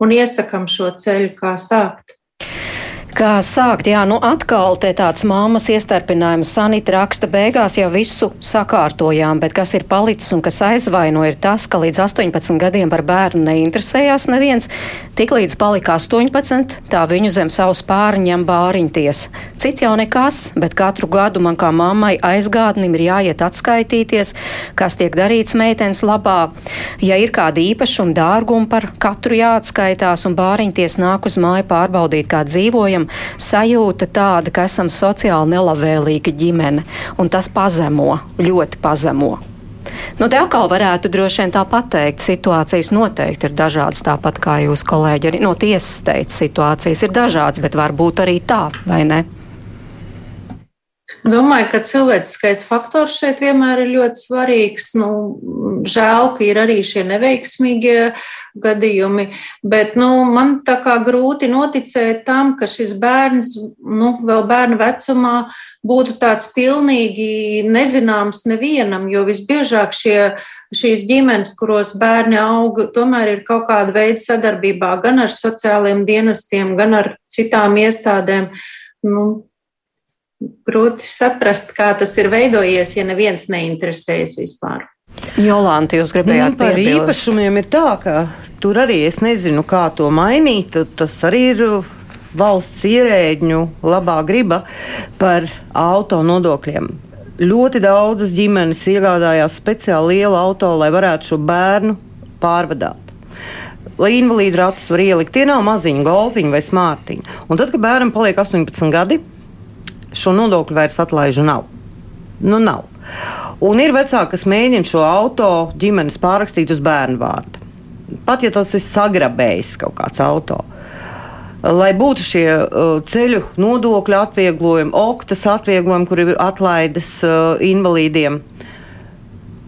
un iesakam šo ceļu, kā sākt. Kā sākt? Jā, nu atkal te tāds māmas iestarpinājums. Sanita raksta beigās jau visu sakārtojām, bet kas ir palicis un kas aizvaino ir tas, ka līdz 18 gadiem par bērnu neinteresējās neviens. Tiklīdz palika 18, tā viņu zem savu spāru ņem bāriņties. Cits jau nekas, bet katru gadu man kā mammai aizgādnim ir jāiet atskaitīties, kas tiek darīts meitenes labā. Ja ir kādi īpašumi dārgumi par katru jāatskaitās un bāriņties nāk uz māju pārbaudīt, kā dzīvojam, viņiem sajūta tāda, ka esam sociāli nelabvēlīga ģimene, un tas pazemo, ļoti pazemo. Nu, te atkal varētu droši vien tā pateikt, situācijas noteikti ir dažādas, tāpat kā jūs kolēģi arī no tiesas teica, situācijas ir dažādas, bet varbūt arī tā, vai ne? Domāju, ka cilvēciskais faktors šeit vienmēr ir ļoti svarīgs. Nu, žēl, ka ir arī šie neveiksmīgie gadījumi, bet nu, man tā kā grūti noticēt tam, ka šis bērns nu, vēl bērnu vecumā būtu tāds pilnīgi nezināms nevienam, jo visbiežāk šie, šīs ģimenes, kuros bērni aug, tomēr ir kaut kāda veida sadarbībā gan ar sociālajiem dienestiem, gan ar citām iestādēm. Nu, grūti saprast, kā tas ir veidojies, ja neviens neinteresējas vispār. Jolanta, jūs gribējāt nu, par piebilst. īpašumiem ir tā, ka tur arī es nezinu, kā to mainīt. Tas arī ir valsts ierēģņu labā griba par auto nodokļiem. Ļoti daudzas ģimenes iegādājās speciāli lielu auto, lai varētu šo bērnu pārvadāt. Lai invalīdu ratus var ielikt, tie nav maziņi golfiņi vai smārtiņi. Un tad, kad bērnam paliek 18 gadi, šo nodokļu vairs atlaižu nav. Nu, nav. Un ir vecāki, kas mēģina šo auto ģimenes pārrakstīt uz bērnu vārdu. Pat ja tas ir sagrabējis kaut kāds auto. Lai būtu šie uh, ceļu nodokļu atvieglojumi, oktas atvieglojumi, kur ir atlaides uh, invalīdiem,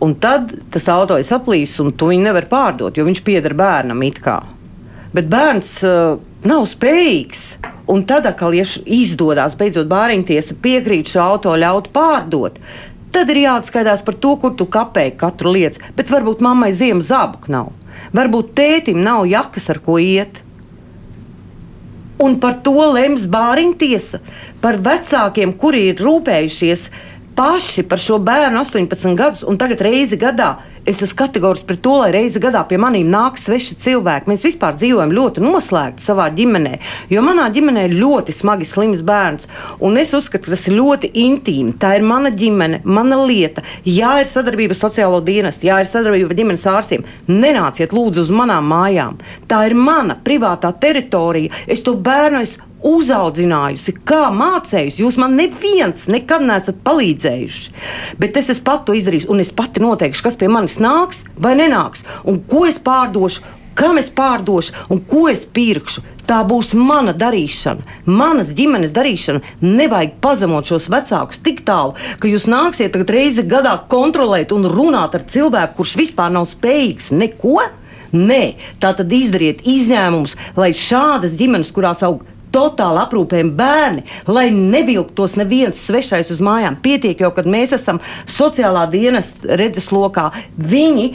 un tad tas auto ir saplīsis, un tu viņu nevar pārdot, jo viņš pieder bērnam it kā. Bet bērns uh, nav spējīgs Un tad, kad izdodas beidzot bāriņtiesa piekrīt šo auto ļaut pārdot, tad ir jāatskaitās par to, kur tu kapēji katru lietu. Bet varbūt mammai ziemas zābaku nav. Varbūt tētim nav jakas, ar ko iet. Un par to lems bāriņtiesa, par vecākiem, kuri ir rūpējušies paši par šo bērnu 18 gadus un tagad reizi gadā es esmu kategorisks pret to, lai reizi gadā pie maniem nāk sveši cilvēki. Mēs vispār dzīvojam ļoti noslēgti savā ģimenē, jo manā ģimenē ir ļoti smagi slims bērns. Un es uzskatu, ka tas ir ļoti intīmi. Tā ir mana ģimene, mana lieta. Jā, ir sadarbība ar sociālo dienestu, jā, ir sadarbība ar ģimenes ārstiem. Nenāciet lūdzu uz manām mājām. Tā ir mana privātā teritorija. Es to bērnu esmu uzaudzinājusi, kā mācējusi. Jūs man neviens nekad neesat palīdzējuši. Bet es esmu pat to izdarījusi, un es pati noteikšu, kas pie manis nāks vai nenāks, un ko es pārdošu. Kam es pārdošu un ko es pirkšu? Tā būs mana darīšana, manas ģimenes darīšana. Nevajag pazemot šos vecākus tik tālu, ka jūs nāksiet reizi gadā kontrolēt un runāt ar cilvēku, kurš vispār nav spējīgs neko. Nē, tā tad izdariet izņēmumus, lai šādas ģimenes, kurās aug totāli aprūpējam bērni, lai nevilktos neviens svešais uz mājām. Pietiek jau, kad mēs esam sociālā dienas redzeslokā. Viņi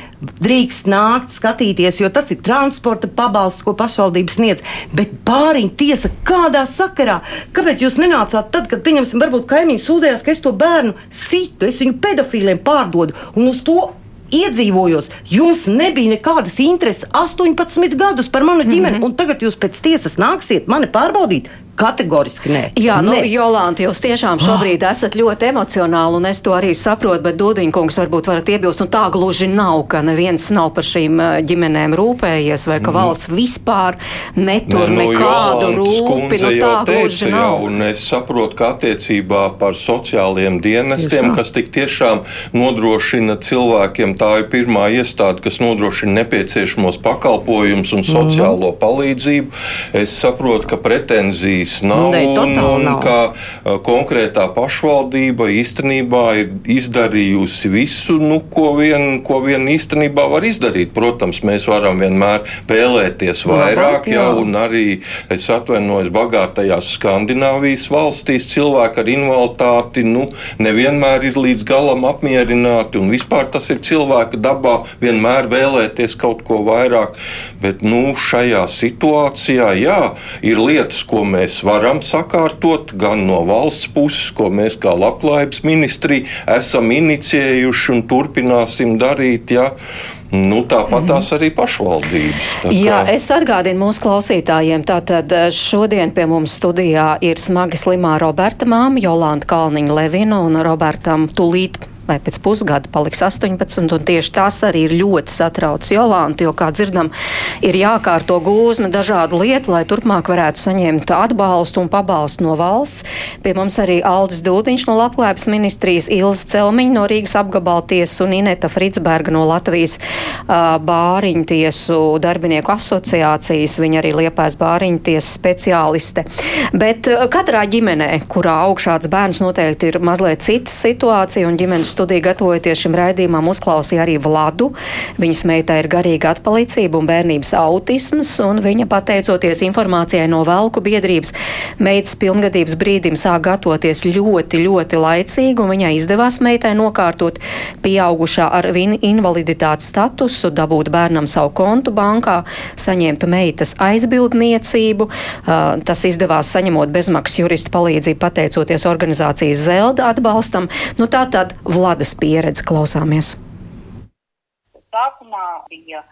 drīkst nākt skatīties, jo tas ir transporta pabalsts, ko pašvaldības sniedz. Bet pāriņa tiesa kādā sakarā? Kāpēc jūs nenācāt tad, kad, pieņemsim, varbūt kaimiņš sūdzējās, ka es to bērnu situ, es viņu pedofīliem pārdodu un uz to iedzīvojos, jums nebija nekādas intereses 18 gadus par manu ģimeni, mm -hmm. un tagad jūs pēc tiesas nāksiet mani pārbaudīt. Kategoriski nē. Jā, nu, nē. Jolanta, jūs tiešām šobrīd oh. esat ļoti emocionāli, un es to arī saprotu, bet Dūdiņkungs varbūt varat iebilst, un tā gluži nav, ka neviens nav par šīm ģimenēm rūpējies, vai ka mm. valsts vispār netur ne, nu, nekādu rūpi. Nu, tā gluži nav. Jā, un es saprotu, ka attiecībā par sociāliem dienestiem, kas tik tiešām nodrošina cilvēkiem, tā ir pirmā iestāde, kas nodrošina nepieciešamos pakalpojumus un sociālo mm. palīdzību. Es saprotu, ka pretenzijas bijis. Nav, ne, un, nav. ka konkrētā pašvaldība īstenībā ir izdarījusi visu, nu, ko, vien, ko vien īstenībā var izdarīt. Protams, mēs varam vienmēr vēlēties vairāk, Labāk, jā. jā, un arī es atvainojos bagātajās Skandināvijas valstīs cilvēki ar invaliditāti nu, nevienmēr ir līdz galam apmierināti, un vispār tas ir cilvēka dabā vienmēr vēlēties kaut ko vairāk. Bet nu, šajā situācijā, jā, ir lietas, ko mēs mēs varam sakārtot gan no valsts puses, ko mēs kā labklājības ministrija esam inicijējuši un turpināsim darīt. Ja? Nu, tāpat tās arī pašvaldības. Tā Jā, kā... es atgādinu mūsu klausītājiem. Tātad eh, šodien pie mums studijā ir smagi slimā Roberta māma Jolanta Kalniņa Levina un Robertam Tulīt vai pēc pusgada paliks 18, un tieši tas arī ir ļoti satrauc Jolantu, jo, kā dzirdam, ir jākārto gūzme dažādu lietu, lai turpmāk varētu saņemt atbalstu un pabalstu no valsts. Pie mums arī Aldis Dūdiņš no Labklājības ministrijas, Ilza Celmiņa no Rīgas apgabaltiesas un Ineta Fritsberga no Latvijas uh, bāriņtiesu darbinieku asociācijas. Viņa arī liepais bāriņtiesas speciāliste. Bet katrā ģimenē, kurā augšāds bērns noteikti ir mazliet cita situācija un ģimenes studiju gatavojoties šim raidījumam, uzklausīja arī Vladu. Viņas meitai ir garīga atpalicība un bērnības autisms, un viņa pateicoties informācijai no Velku biedrības, meitas pilngadības brīdim sāk gatavoties ļoti, ļoti laicīgi, un viņai izdevās meitai nokārtot pieaugušā ar invaliditātes statusu, dabūt bērnam savu kontu bankā, saņemt meitas aizbildniecību. Tas izdevās saņemot bezmaksas jurista palīdzību, pateicoties organizācijas Zelda atbalstam. Nu, tā tad Vlada Vladas pieredzi klausāmies. Sākumā bija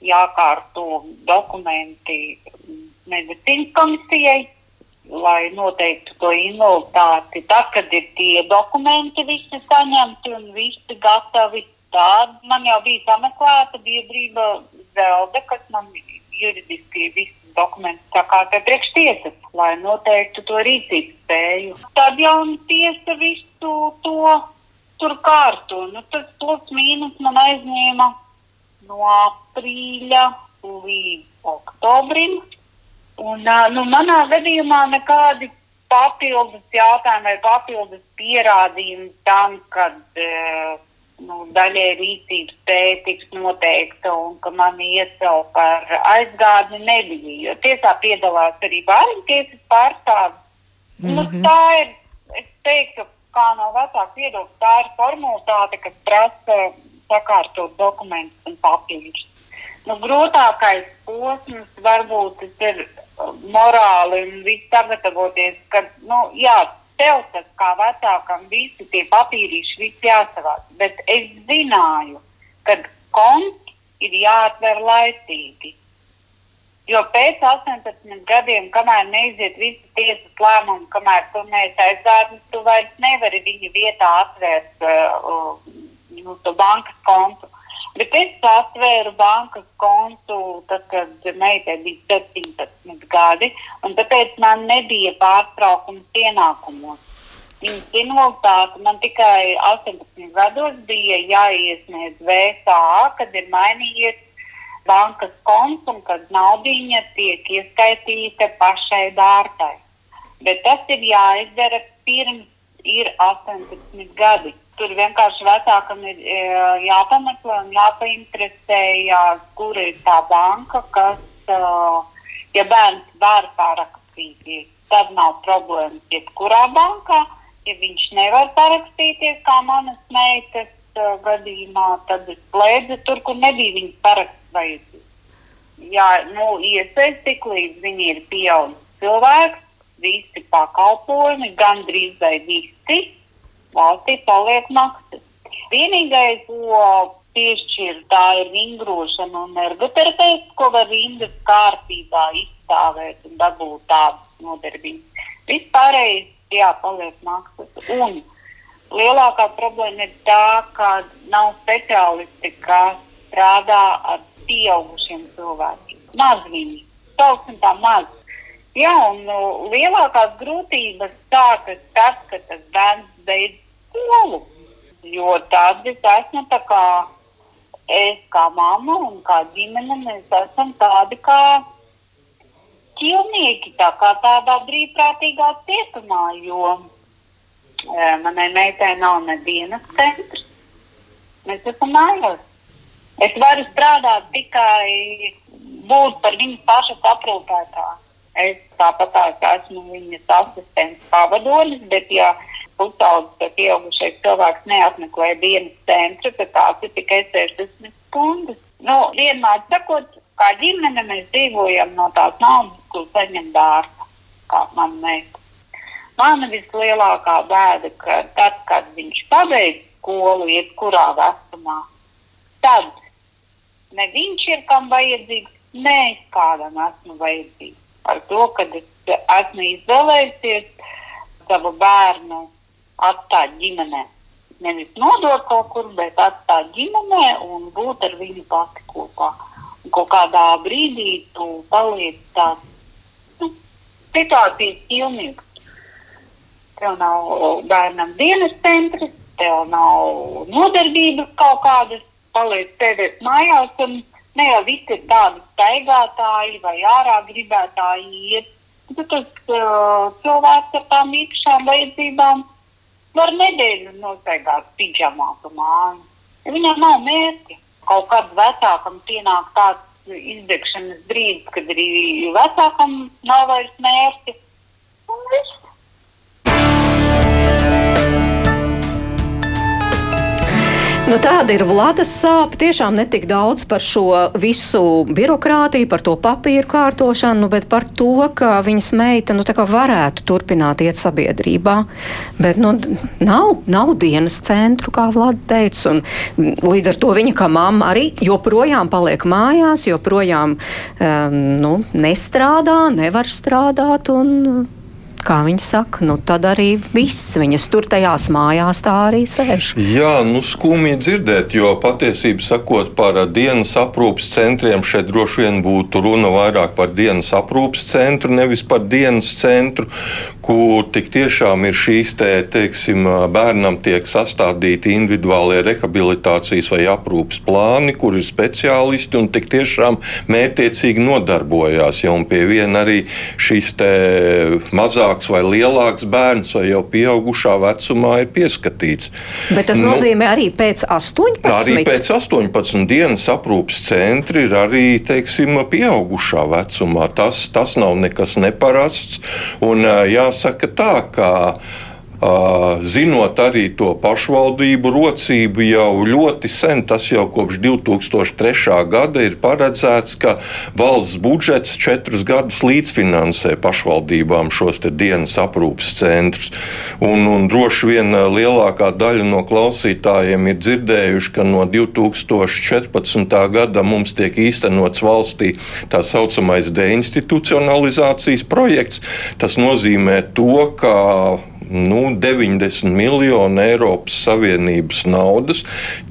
jākārto dokumenti medicīnas komisijai, lai noteiktu to invaliditāti. Tad, kad ir tie dokumenti visi saņemti un visi gatavi, tad man jau bija sameklēta biedrība Zelde, kas man juridiski visus dokumentus sakārtoja priekš tiesas, lai noteiktu to rīcības spēju. Tad jau tiesa visu to tur kārtu. Nu, tas plus mīnus man aizņēma no aprīļa līdz oktobrim. Un, nu, manā gadījumā nekādi papildus jautājumi vai papildus pierādījumi tam, ka nu, daļai rīcības spēja tiks noteikta un ka mani iecel par aizgādni nebija. Jo tiesā piedalās arī bērnu tiesas pārstāvis. Mm -hmm. nu, mhm. tā ir, es teiktu, kā no vecāka viedokļa, tā ir formalitāte, kas prasa sakārtot dokumentus un papīrus. Nu, grūtākais posms varbūt ir uh, morāli un viss sagatavoties, ka, nu, jā, tev tas kā vecākam visi tie papīrīši, viss jāsavāc, bet es zināju, ka konts ir jāatver laicīgi. Jo pēc 18 gadiem, kamēr neiziet visi tiesas lēmumi, kamēr tu neesi aizvērts, tu vairs nevari viņa vietā atvērt uh, nu, to bankas kontu. Bet es atvēru bankas kontu, tad, kad meitai bija 17 gadi, un tāpēc man nebija pārtraukums ienākumos. Viņas invaliditāte man tikai 18 gados bija jāiesniedz VSA, kad ir mainījies bankas konts un kad naudiņa tiek ieskaitīta pašai dārtai. Bet tas ir jāizdara pirms ir 18 gadi. Tur vienkārši vecākam ir e, jāpameklē un jāpainteresējas, kur ir tā banka, kas, e, ja bērns var parakstīties, tad nav problēmas jebkurā bankā. Ja viņš nevar parakstīties, kā manas meitas uh, gadījumā, tad es slēdzu tur, kur nebija viņas paraksts vajadzīgs. Jā, nu, iespējas tik līdz viņi ir pieauguši cilvēki, visi pakalpojumi, gandrīz vai visi valstī paliek maksas. Vienīgais, ko piešķir, tā ir vingrošana un ergoterapeits, ko var rindas kārtībā izstāvēt un dabūt tādas nodarbības. Vispārējais, jā, paliek maksas. Un lielākā problēma ir tā, ka nav speciālisti, kas strādā ar pieaugušiem cilvēkiem. Maz viņi, sauksim tā maz. Jā, un nu, lielākās grūtības sākas tad, kad tas bērns beidz skolu. Jo tad es esmu tā kā es kā mamma un kā ģimene, mēs esam tādi kā ķilnieki, tā kā tādā brīvprātīgā cietumā, jo e, manai meitai nav nedienas centrs. Mēs esam mājās. Es varu strādāt tikai būt par viņas pašas aprūpētāju. Es tāpat esmu viņas asistents pavadonis, bet ja pusaudzis vai pieaugušais cilvēks neapmeklē dienas centru, tad tās ir tikai 60 stundas. Nu, vienmēr sakot, kā ģimene mēs dzīvojam no tās naudas, ko saņem dārza, kā man meita. Mana vislielākā bēda, ka tad, kad viņš pabeidz skolu, jebkurā vecumā, tad ne viņš ir kam vajadzīgs, ne es kādam esmu vajadzīgs. Ar to, ka es esmu izvēlējusies savu bērnu atstāt ģimenē. Nevis nodot kaut kur, bet atstāt ģimenē un būt ar viņu pati kopā. Un kaut kādā brīdī tu paliec tāds nu, situācijas pilnīgs. Tev nav bērnam dienas centrs, tev nav nodarbības kaut kādas, paliec sēdēt mājās un ne jau visi ir tādi staigātāji vai ārā gribētāji iet. Bet tas uh, cilvēks ar tām īpašām vajadzībām var nedēļu nostaigāt pidžamā pa māju. Viņam nav mērķa. Kaut kad vecākam pienāk tāds izdegšanas brīdis, kad arī vecākam nav vairs mērķa. Un viss. Nu, tāda ir Vladas sāpe. Tiešām ne tik daudz par šo visu birokrātiju, par to papīru kārtošanu, bet par to, ka viņas meita nu, varētu turpināt iet sabiedrībā. Bet nu, nav, nav dienas centru, kā Vlada teica. Līdz ar to viņa kā mamma arī joprojām paliek mājās, joprojām um, nu, nestrādā, nevar strādāt. Un, kā viņi saka, nu tad arī viss viņas tur tajās mājās tā arī sēž. Jā, nu skumji dzirdēt, jo patiesībā sakot par dienas aprūpas centriem, šeit droši vien būtu runa vairāk par dienas aprūpas centru, nevis par dienas centru, kur tik tiešām ir šīs te, teiksim, bērnam tiek sastādīti individuālie rehabilitācijas vai aprūpas plāni, kur ir speciālisti un tik tiešām mērķiecīgi nodarbojās. Ja, un pie viena arī šīs mazāk mazāks vai lielāks bērns, vai jau pieaugušā vecumā ir pieskatīts. Bet tas nu, nozīmē arī pēc 18. Arī pēc 18 dienas aprūpas centri ir arī, teiksim, pieaugušā vecumā. Tas, tas nav nekas neparasts. Un jāsaka tā, ka Zinot arī to pašvaldību rocību jau ļoti sen, tas jau kopš 2003. gada ir paredzēts, ka valsts budžets četrus gadus līdzfinansē pašvaldībām šos dienas aprūpas centrus. Un, un droši vien lielākā daļa no klausītājiem ir dzirdējuši, ka no 2014. gada mums tiek īstenots valstī tā saucamais deinstitucionalizācijas projekts. Tas nozīmē to, ka nu, 90 miljoni Eiropas Savienības naudas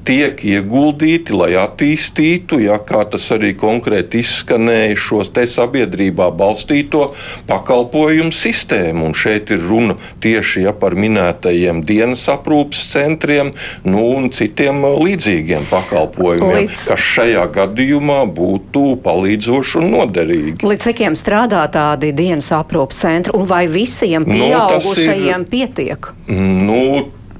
tiek ieguldīti, lai attīstītu, ja, kā tas arī konkrēti izskanēja, te sabiedrībā balstīto pakalpojumu sistēmu. Un šeit ir runa tieši ja, par minētajiem dienas aprūpas centriem nu, un citiem līdzīgiem pakalpojumiem, Līdz... kas šajā gadījumā būtu palīdzoši un noderīgi. Līdz cikiem strādā tādi dienas aprūpas centri un vai visiem pieaugušajiem? Nu, pietiek? Nu,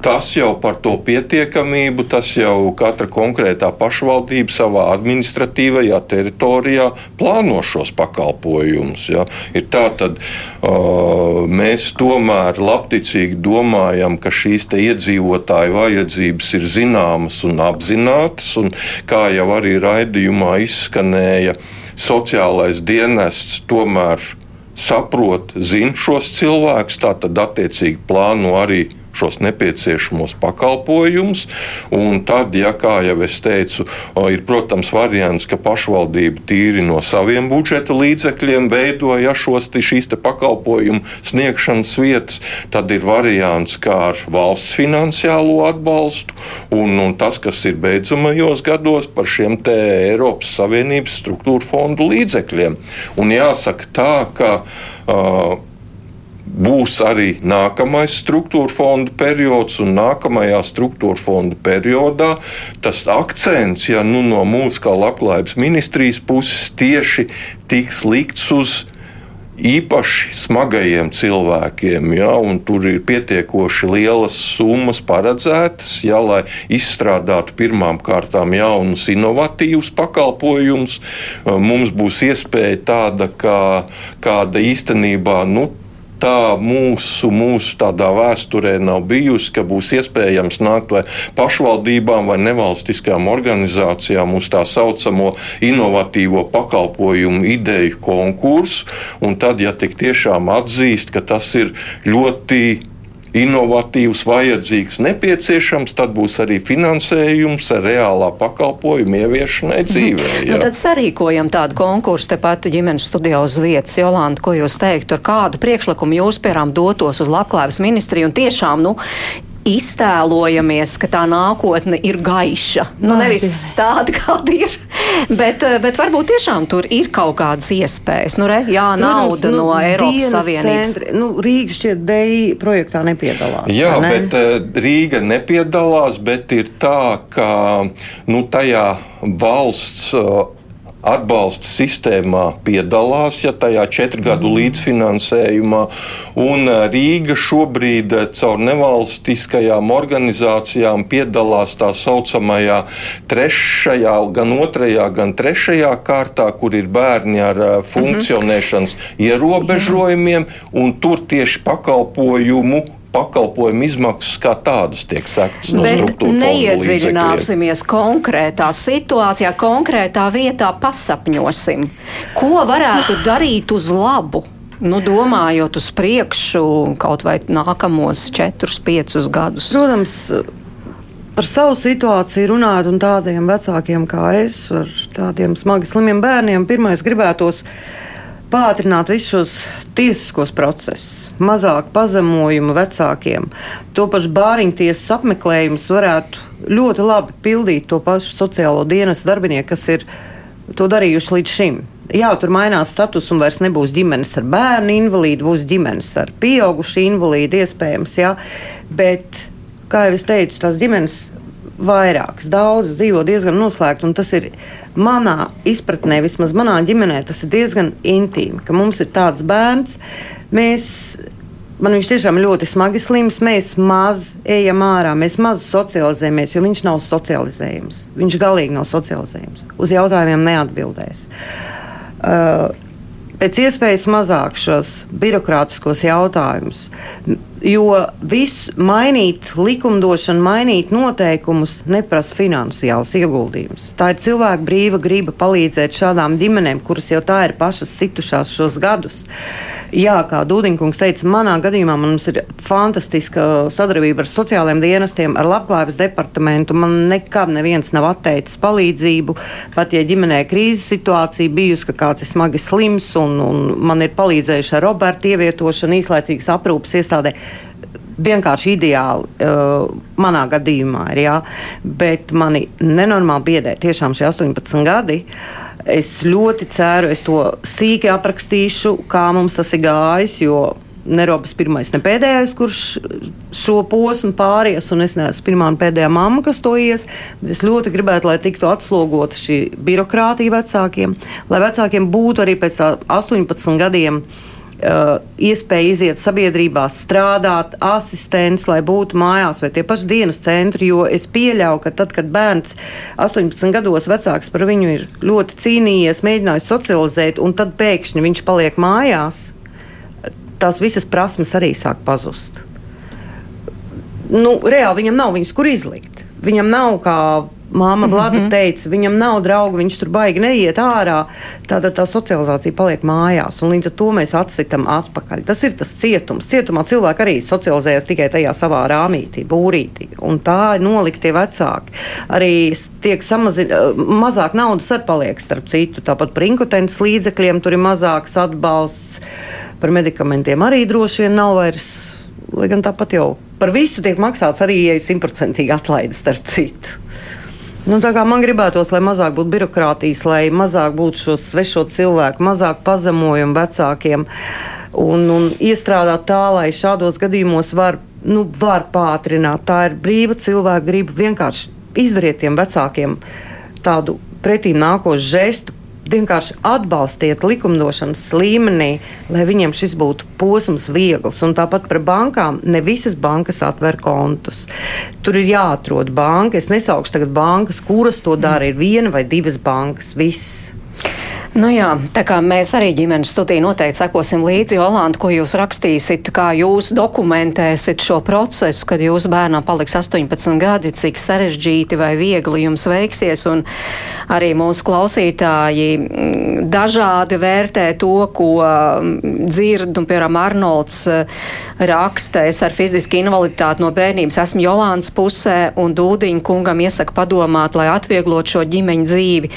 Tas jau par to pietiekamību, tas jau katra konkrētā pašvaldība savā administratīvajā teritorijā plāno šos pakalpojumus. Ja. Ir tā, tad uh, mēs tomēr labticīgi domājam, ka šīs iedzīvotāju vajadzības ir zināmas un apzinātas, un kā jau arī raidījumā izskanēja, sociālais dienests tomēr saprot, zina šos cilvēkus, tātad attiecīgi plāno arī šos nepieciešamos pakalpojumus. Un tad, ja, kā jau es teicu, ir, protams, variants, ka pašvaldība tīri no saviem budžeta līdzekļiem veidoja šos šīs pakalpojumu sniegšanas vietas, tad ir variants kā ar valsts finansiālo atbalstu, un, un tas, kas ir beidzamajos gados par šiem Eiropas Savienības struktūra fondu līdzekļiem. Un jāsaka tā, ka uh, būs arī nākamais struktūra fondu periods, un nākamajā struktūra fondu periodā tas akcents, ja nu no mūsu kā labklājības ministrijas puses tieši tiks likts uz īpaši smagajiem cilvēkiem, ja, un tur ir pietiekoši lielas summas paredzētas, ja, lai izstrādātu pirmām kārtām jaunus, inovatīvus pakalpojumus. Mums būs iespēja tāda, kā, kāda īstenībā. Nu, tā mūsu, mūsu tādā vēsturē nav bijusi, ka būs iespējams nākt vai pašvaldībām vai nevalstiskām organizācijām uz tā saucamo inovatīvo pakalpojumu ideju konkursu. Un tad, ja tik tiešām atzīst, ka tas ir ļoti inovatīvs, vajadzīgs, nepieciešams, tad būs arī finansējums reālā pakalpojuma ieviešanai mhm. dzīvē. Jā. Nu, tad sarīkojam tādu konkursu tepat ģimenes studijā uz vietas. Jolanta, ko jūs teiktu, ar kādu priekšlikumu jūs, piemēram, dotos uz labklājības ministriju un tiešām, nu, iztēlojamies, ka tā nākotne ir gaiša. Nu, nevis tāda, kāda ir, bet, eh, bet varbūt tiešām tur ir kaut kādas iespējas. Nu, re, jā, nauda nu, no Eiropas Savienības. Centri, nu, Rīga šķiet DI projektā nepiedalās. Jā, ne? bet uh, Rīga nepiedalās, bet ir tā, ka nu, tajā valsts. Atbalsta sistēmā piedalās, ja tajā četru gadu mhm. līdzfinansējumā. Un Rīga šobrīd caur nevalstiskajām organizācijām piedalās tā saucamajā trešajā, gan otrajā, gan trešajā kārtā, kur ir bērni ar funkcionēšanas mhm. ierobežojumiem, un tur tieši pakalpojumu pakalpojumu izmaksas kā tādas tiek sektas no struktūra fonda Neiedziļināsimies konkrētā situācijā, konkrētā vietā, pasapņosim, ko varētu darīt uz labu. Nu, domājot uz priekšu, kaut vai nākamos četrus, piecus gadus. Protams, par savu situāciju runāt un tādiem vecākiem kā es, ar tādiem smagi slimiem bērniem, pirmais gribētos pātrināt visus šos tiesiskos procesus mazāk pazemojumu vecākiem. To pašu bāriņtiesas apmeklējumus varētu ļoti labi pildīt to pašu sociālo dienas darbinieku, kas ir to darījuši līdz šim. Jā, tur mainās status un vairs nebūs ģimenes ar bērnu invalīdu, būs ģimenes ar pieaugušu invalīdu iespējams. Jā. Bet, kā jau es teicu, tās ģimenes vairākas, daudzas dzīvo diezgan noslēgti, un tas ir manā izpratnē, vismaz manā ģimenē, tas ir diezgan intīmi, ka mums ir tāds bērns, mēs. Man viņš tiešām ļoti smagi slims. Mēs maz ejam ārā, mēs maz socializējamies, jo viņš nav socializējams. Viņš galīgi nav socializējams. Uz jautājumiem neatbildēs. Uh, pēc iespējas mazāk šos birokrātiskos jautājumus Jo viss mainīt likumdošanu, mainīt noteikumus neprasa finansiāls ieguldījums. Tā ir cilvēka brīva griba palīdzēt šādām ģimenēm, kuras jau tā ir pašas situšās šos gadus. Jā, kā Dūdiņkungs teica, manā gadījumā mums ir fantastiska sadarbība ar sociālajiem dienestiem, ar labklājības departamentu. Man nekad neviens nav atteicis palīdzību. Pat ja ģimenē krīzes situācija bijusi, ka kāds ir smagi slims un, un man ir palīdzējuši ar Roberta ievietošanu īslaicīgas aprūpas iestādē vienkārši ideāli uh, manā gadījumā ir. Jā, bet mani nenormāli biedē tiešām šie 18 gadi. Es ļoti ceru, es to sīki aprakstīšu, kā mums tas ir gājis. Nerobas pirmais, ne pēdējais, kurš šo posmu pāries, un es neesmu pirmā un pēdējā mamma, kas to ies. Es ļoti gribētu, lai tiktu atslogota šī birokrātija vecākiem, lai vecākiem būtu arī pēc 18 gadiem uh, iespēja iziet sabiedrībā, strādāt, asistents, lai būtu mājās vai tie paši dienas centri. Jo es pieļauju, ka tad, kad bērns 18 gados vecāks par viņu ir ļoti cīnījies, mēģinājis socializēt, un tad pēkšņi viņš paliek mājās, tās visas prasmes arī sāk pazust. Nu, reāli viņam nav viņas, kur izlikt. Viņam nav kā Māma Vlada mm -hmm. teica, viņam nav draugu, viņš tur baigi neiet ārā. Tātad tā socializācija paliek mājās, un līdz ar to mēs atsitam atpakaļ. Tas ir tas cietums. Cietumā cilvēki arī socializējas tikai tajā savā rāmītī, būrītī. Un tā ir noliktie vecāki. Arī tiek samazināts, mazāk naudas arī paliek starp citu. Tāpat par inkotents līdzekļiem tur ir mazāks atbalsts. Par medikamentiem arī droši vien nav vairs. Lai gan tāpat jau par visu tiek maksāts arī, ja ir simtprocentīgi atlaide starp citu. Nu, man gribētos, lai mazāk būtu birokrātijas, lai mazāk būtu šo svešo cilvēku, mazāk pazemojumu vecākiem un, un iestrādāt tā, lai šādos gadījumos var, nu, var pātrināt. Tā ir brīva cilvēka griba vienkārši izdariet tiem vecākiem tādu pretīm nākošu žestu, vienkārši atbalstiet likumdošanas līmenī, lai viņiem šis būtu posms viegls. Un tāpat par bankām, ne visas bankas atver kontus. Tur ir jāatrod banka. Es nesaukšu tagad bankas, kuras to dara. Ir viena vai divas bankas. Viss. Nu jā, tā kā mēs arī ģimenes studiju noteikti sekosim līdzi, Jolanda, ko jūs rakstīsit, kā jūs dokumentēsit šo procesu, kad jūsu bērnam paliks 18 gadi, cik sarežģīti vai viegli jums veiksies, un arī mūsu klausītāji mm, dažādi vērtē to, ko mm, dzird, un, piemēram, Arnolds eh, raksta, es ar fizisku invaliditāti no bērnības esmu Jolandas pusē, un Dūdiņa kungam iesaka padomāt, lai atvieglot šo ģimeņu dzīvi.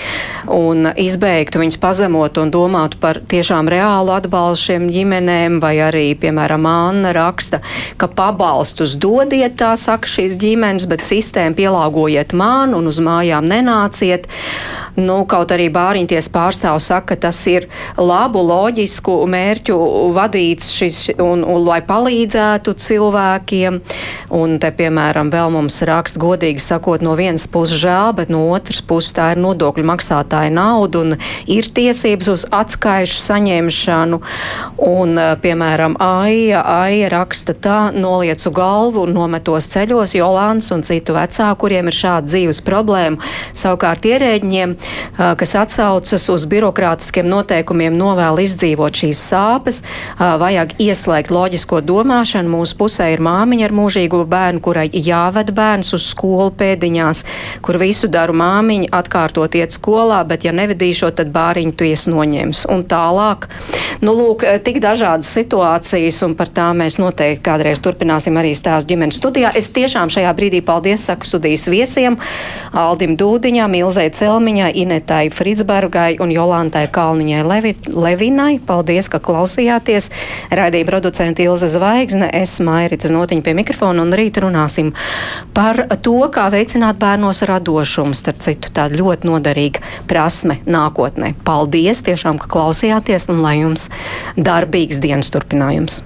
Un izbeigtu viņus pazemot un domātu par tiešām reālu atbalstu šiem ģimenēm, vai arī, piemēram, Anna raksta, ka pabalstus dodiet, tā saka šīs ģimenes, bet sistēmu pielāgojiet man un uz mājām nenāciet. Nu, kaut arī bāriņties pārstāvs saka, ka tas ir labu, loģisku mērķu vadīts šis, un, un lai palīdzētu cilvēkiem. Un te, piemēram, vēl mums raksta godīgi sakot, no vienas puses žēl, bet no otras puses tā ir nodokļu maksātāja nauda un ir tiesības uz atskaišu saņemšanu. Un, eh, piemēram, Aija, Aija raksta tā, noliecu galvu un nometos ceļos, Jolāns un citu vecāku, kuriem ir šāda dzīves problēma. Savukārt ierēģiem kas atsaucas uz birokrātiskiem noteikumiem, novēl izdzīvot šīs sāpes, vajag ieslēgt loģisko domāšanu. Mūsu pusē ir māmiņa ar mūžīgo bērnu, kurai jāved bērns uz skolu pēdiņās, kur visu daru māmiņa, atkārtot iet skolā, bet ja nevedīšot, tad bāriņu tu ies noņems. Un tālāk, nu lūk, tik dažādas situācijas, un par tām mēs noteikti kādreiz turpināsim arī stāstu ģimenes studijā. Es tiešām šajā brīdī paldies saku studijas viesiem, Aldim Dūdiņām, Ilzai Celmiņai, Inetai Fritsbergai un Jolantai Kalniņai Levi, Levinai. Paldies, ka klausījāties. Raidīja producenta Ilze Zvaigzne, es Mairits Notiņa pie mikrofona un rīt runāsim par to, kā veicināt bērnos radošumu. Starp citu, tāda ļoti noderīga prasme nākotnē. Paldies tiešām, ka klausījāties un lai jums darbīgs dienas turpinājums.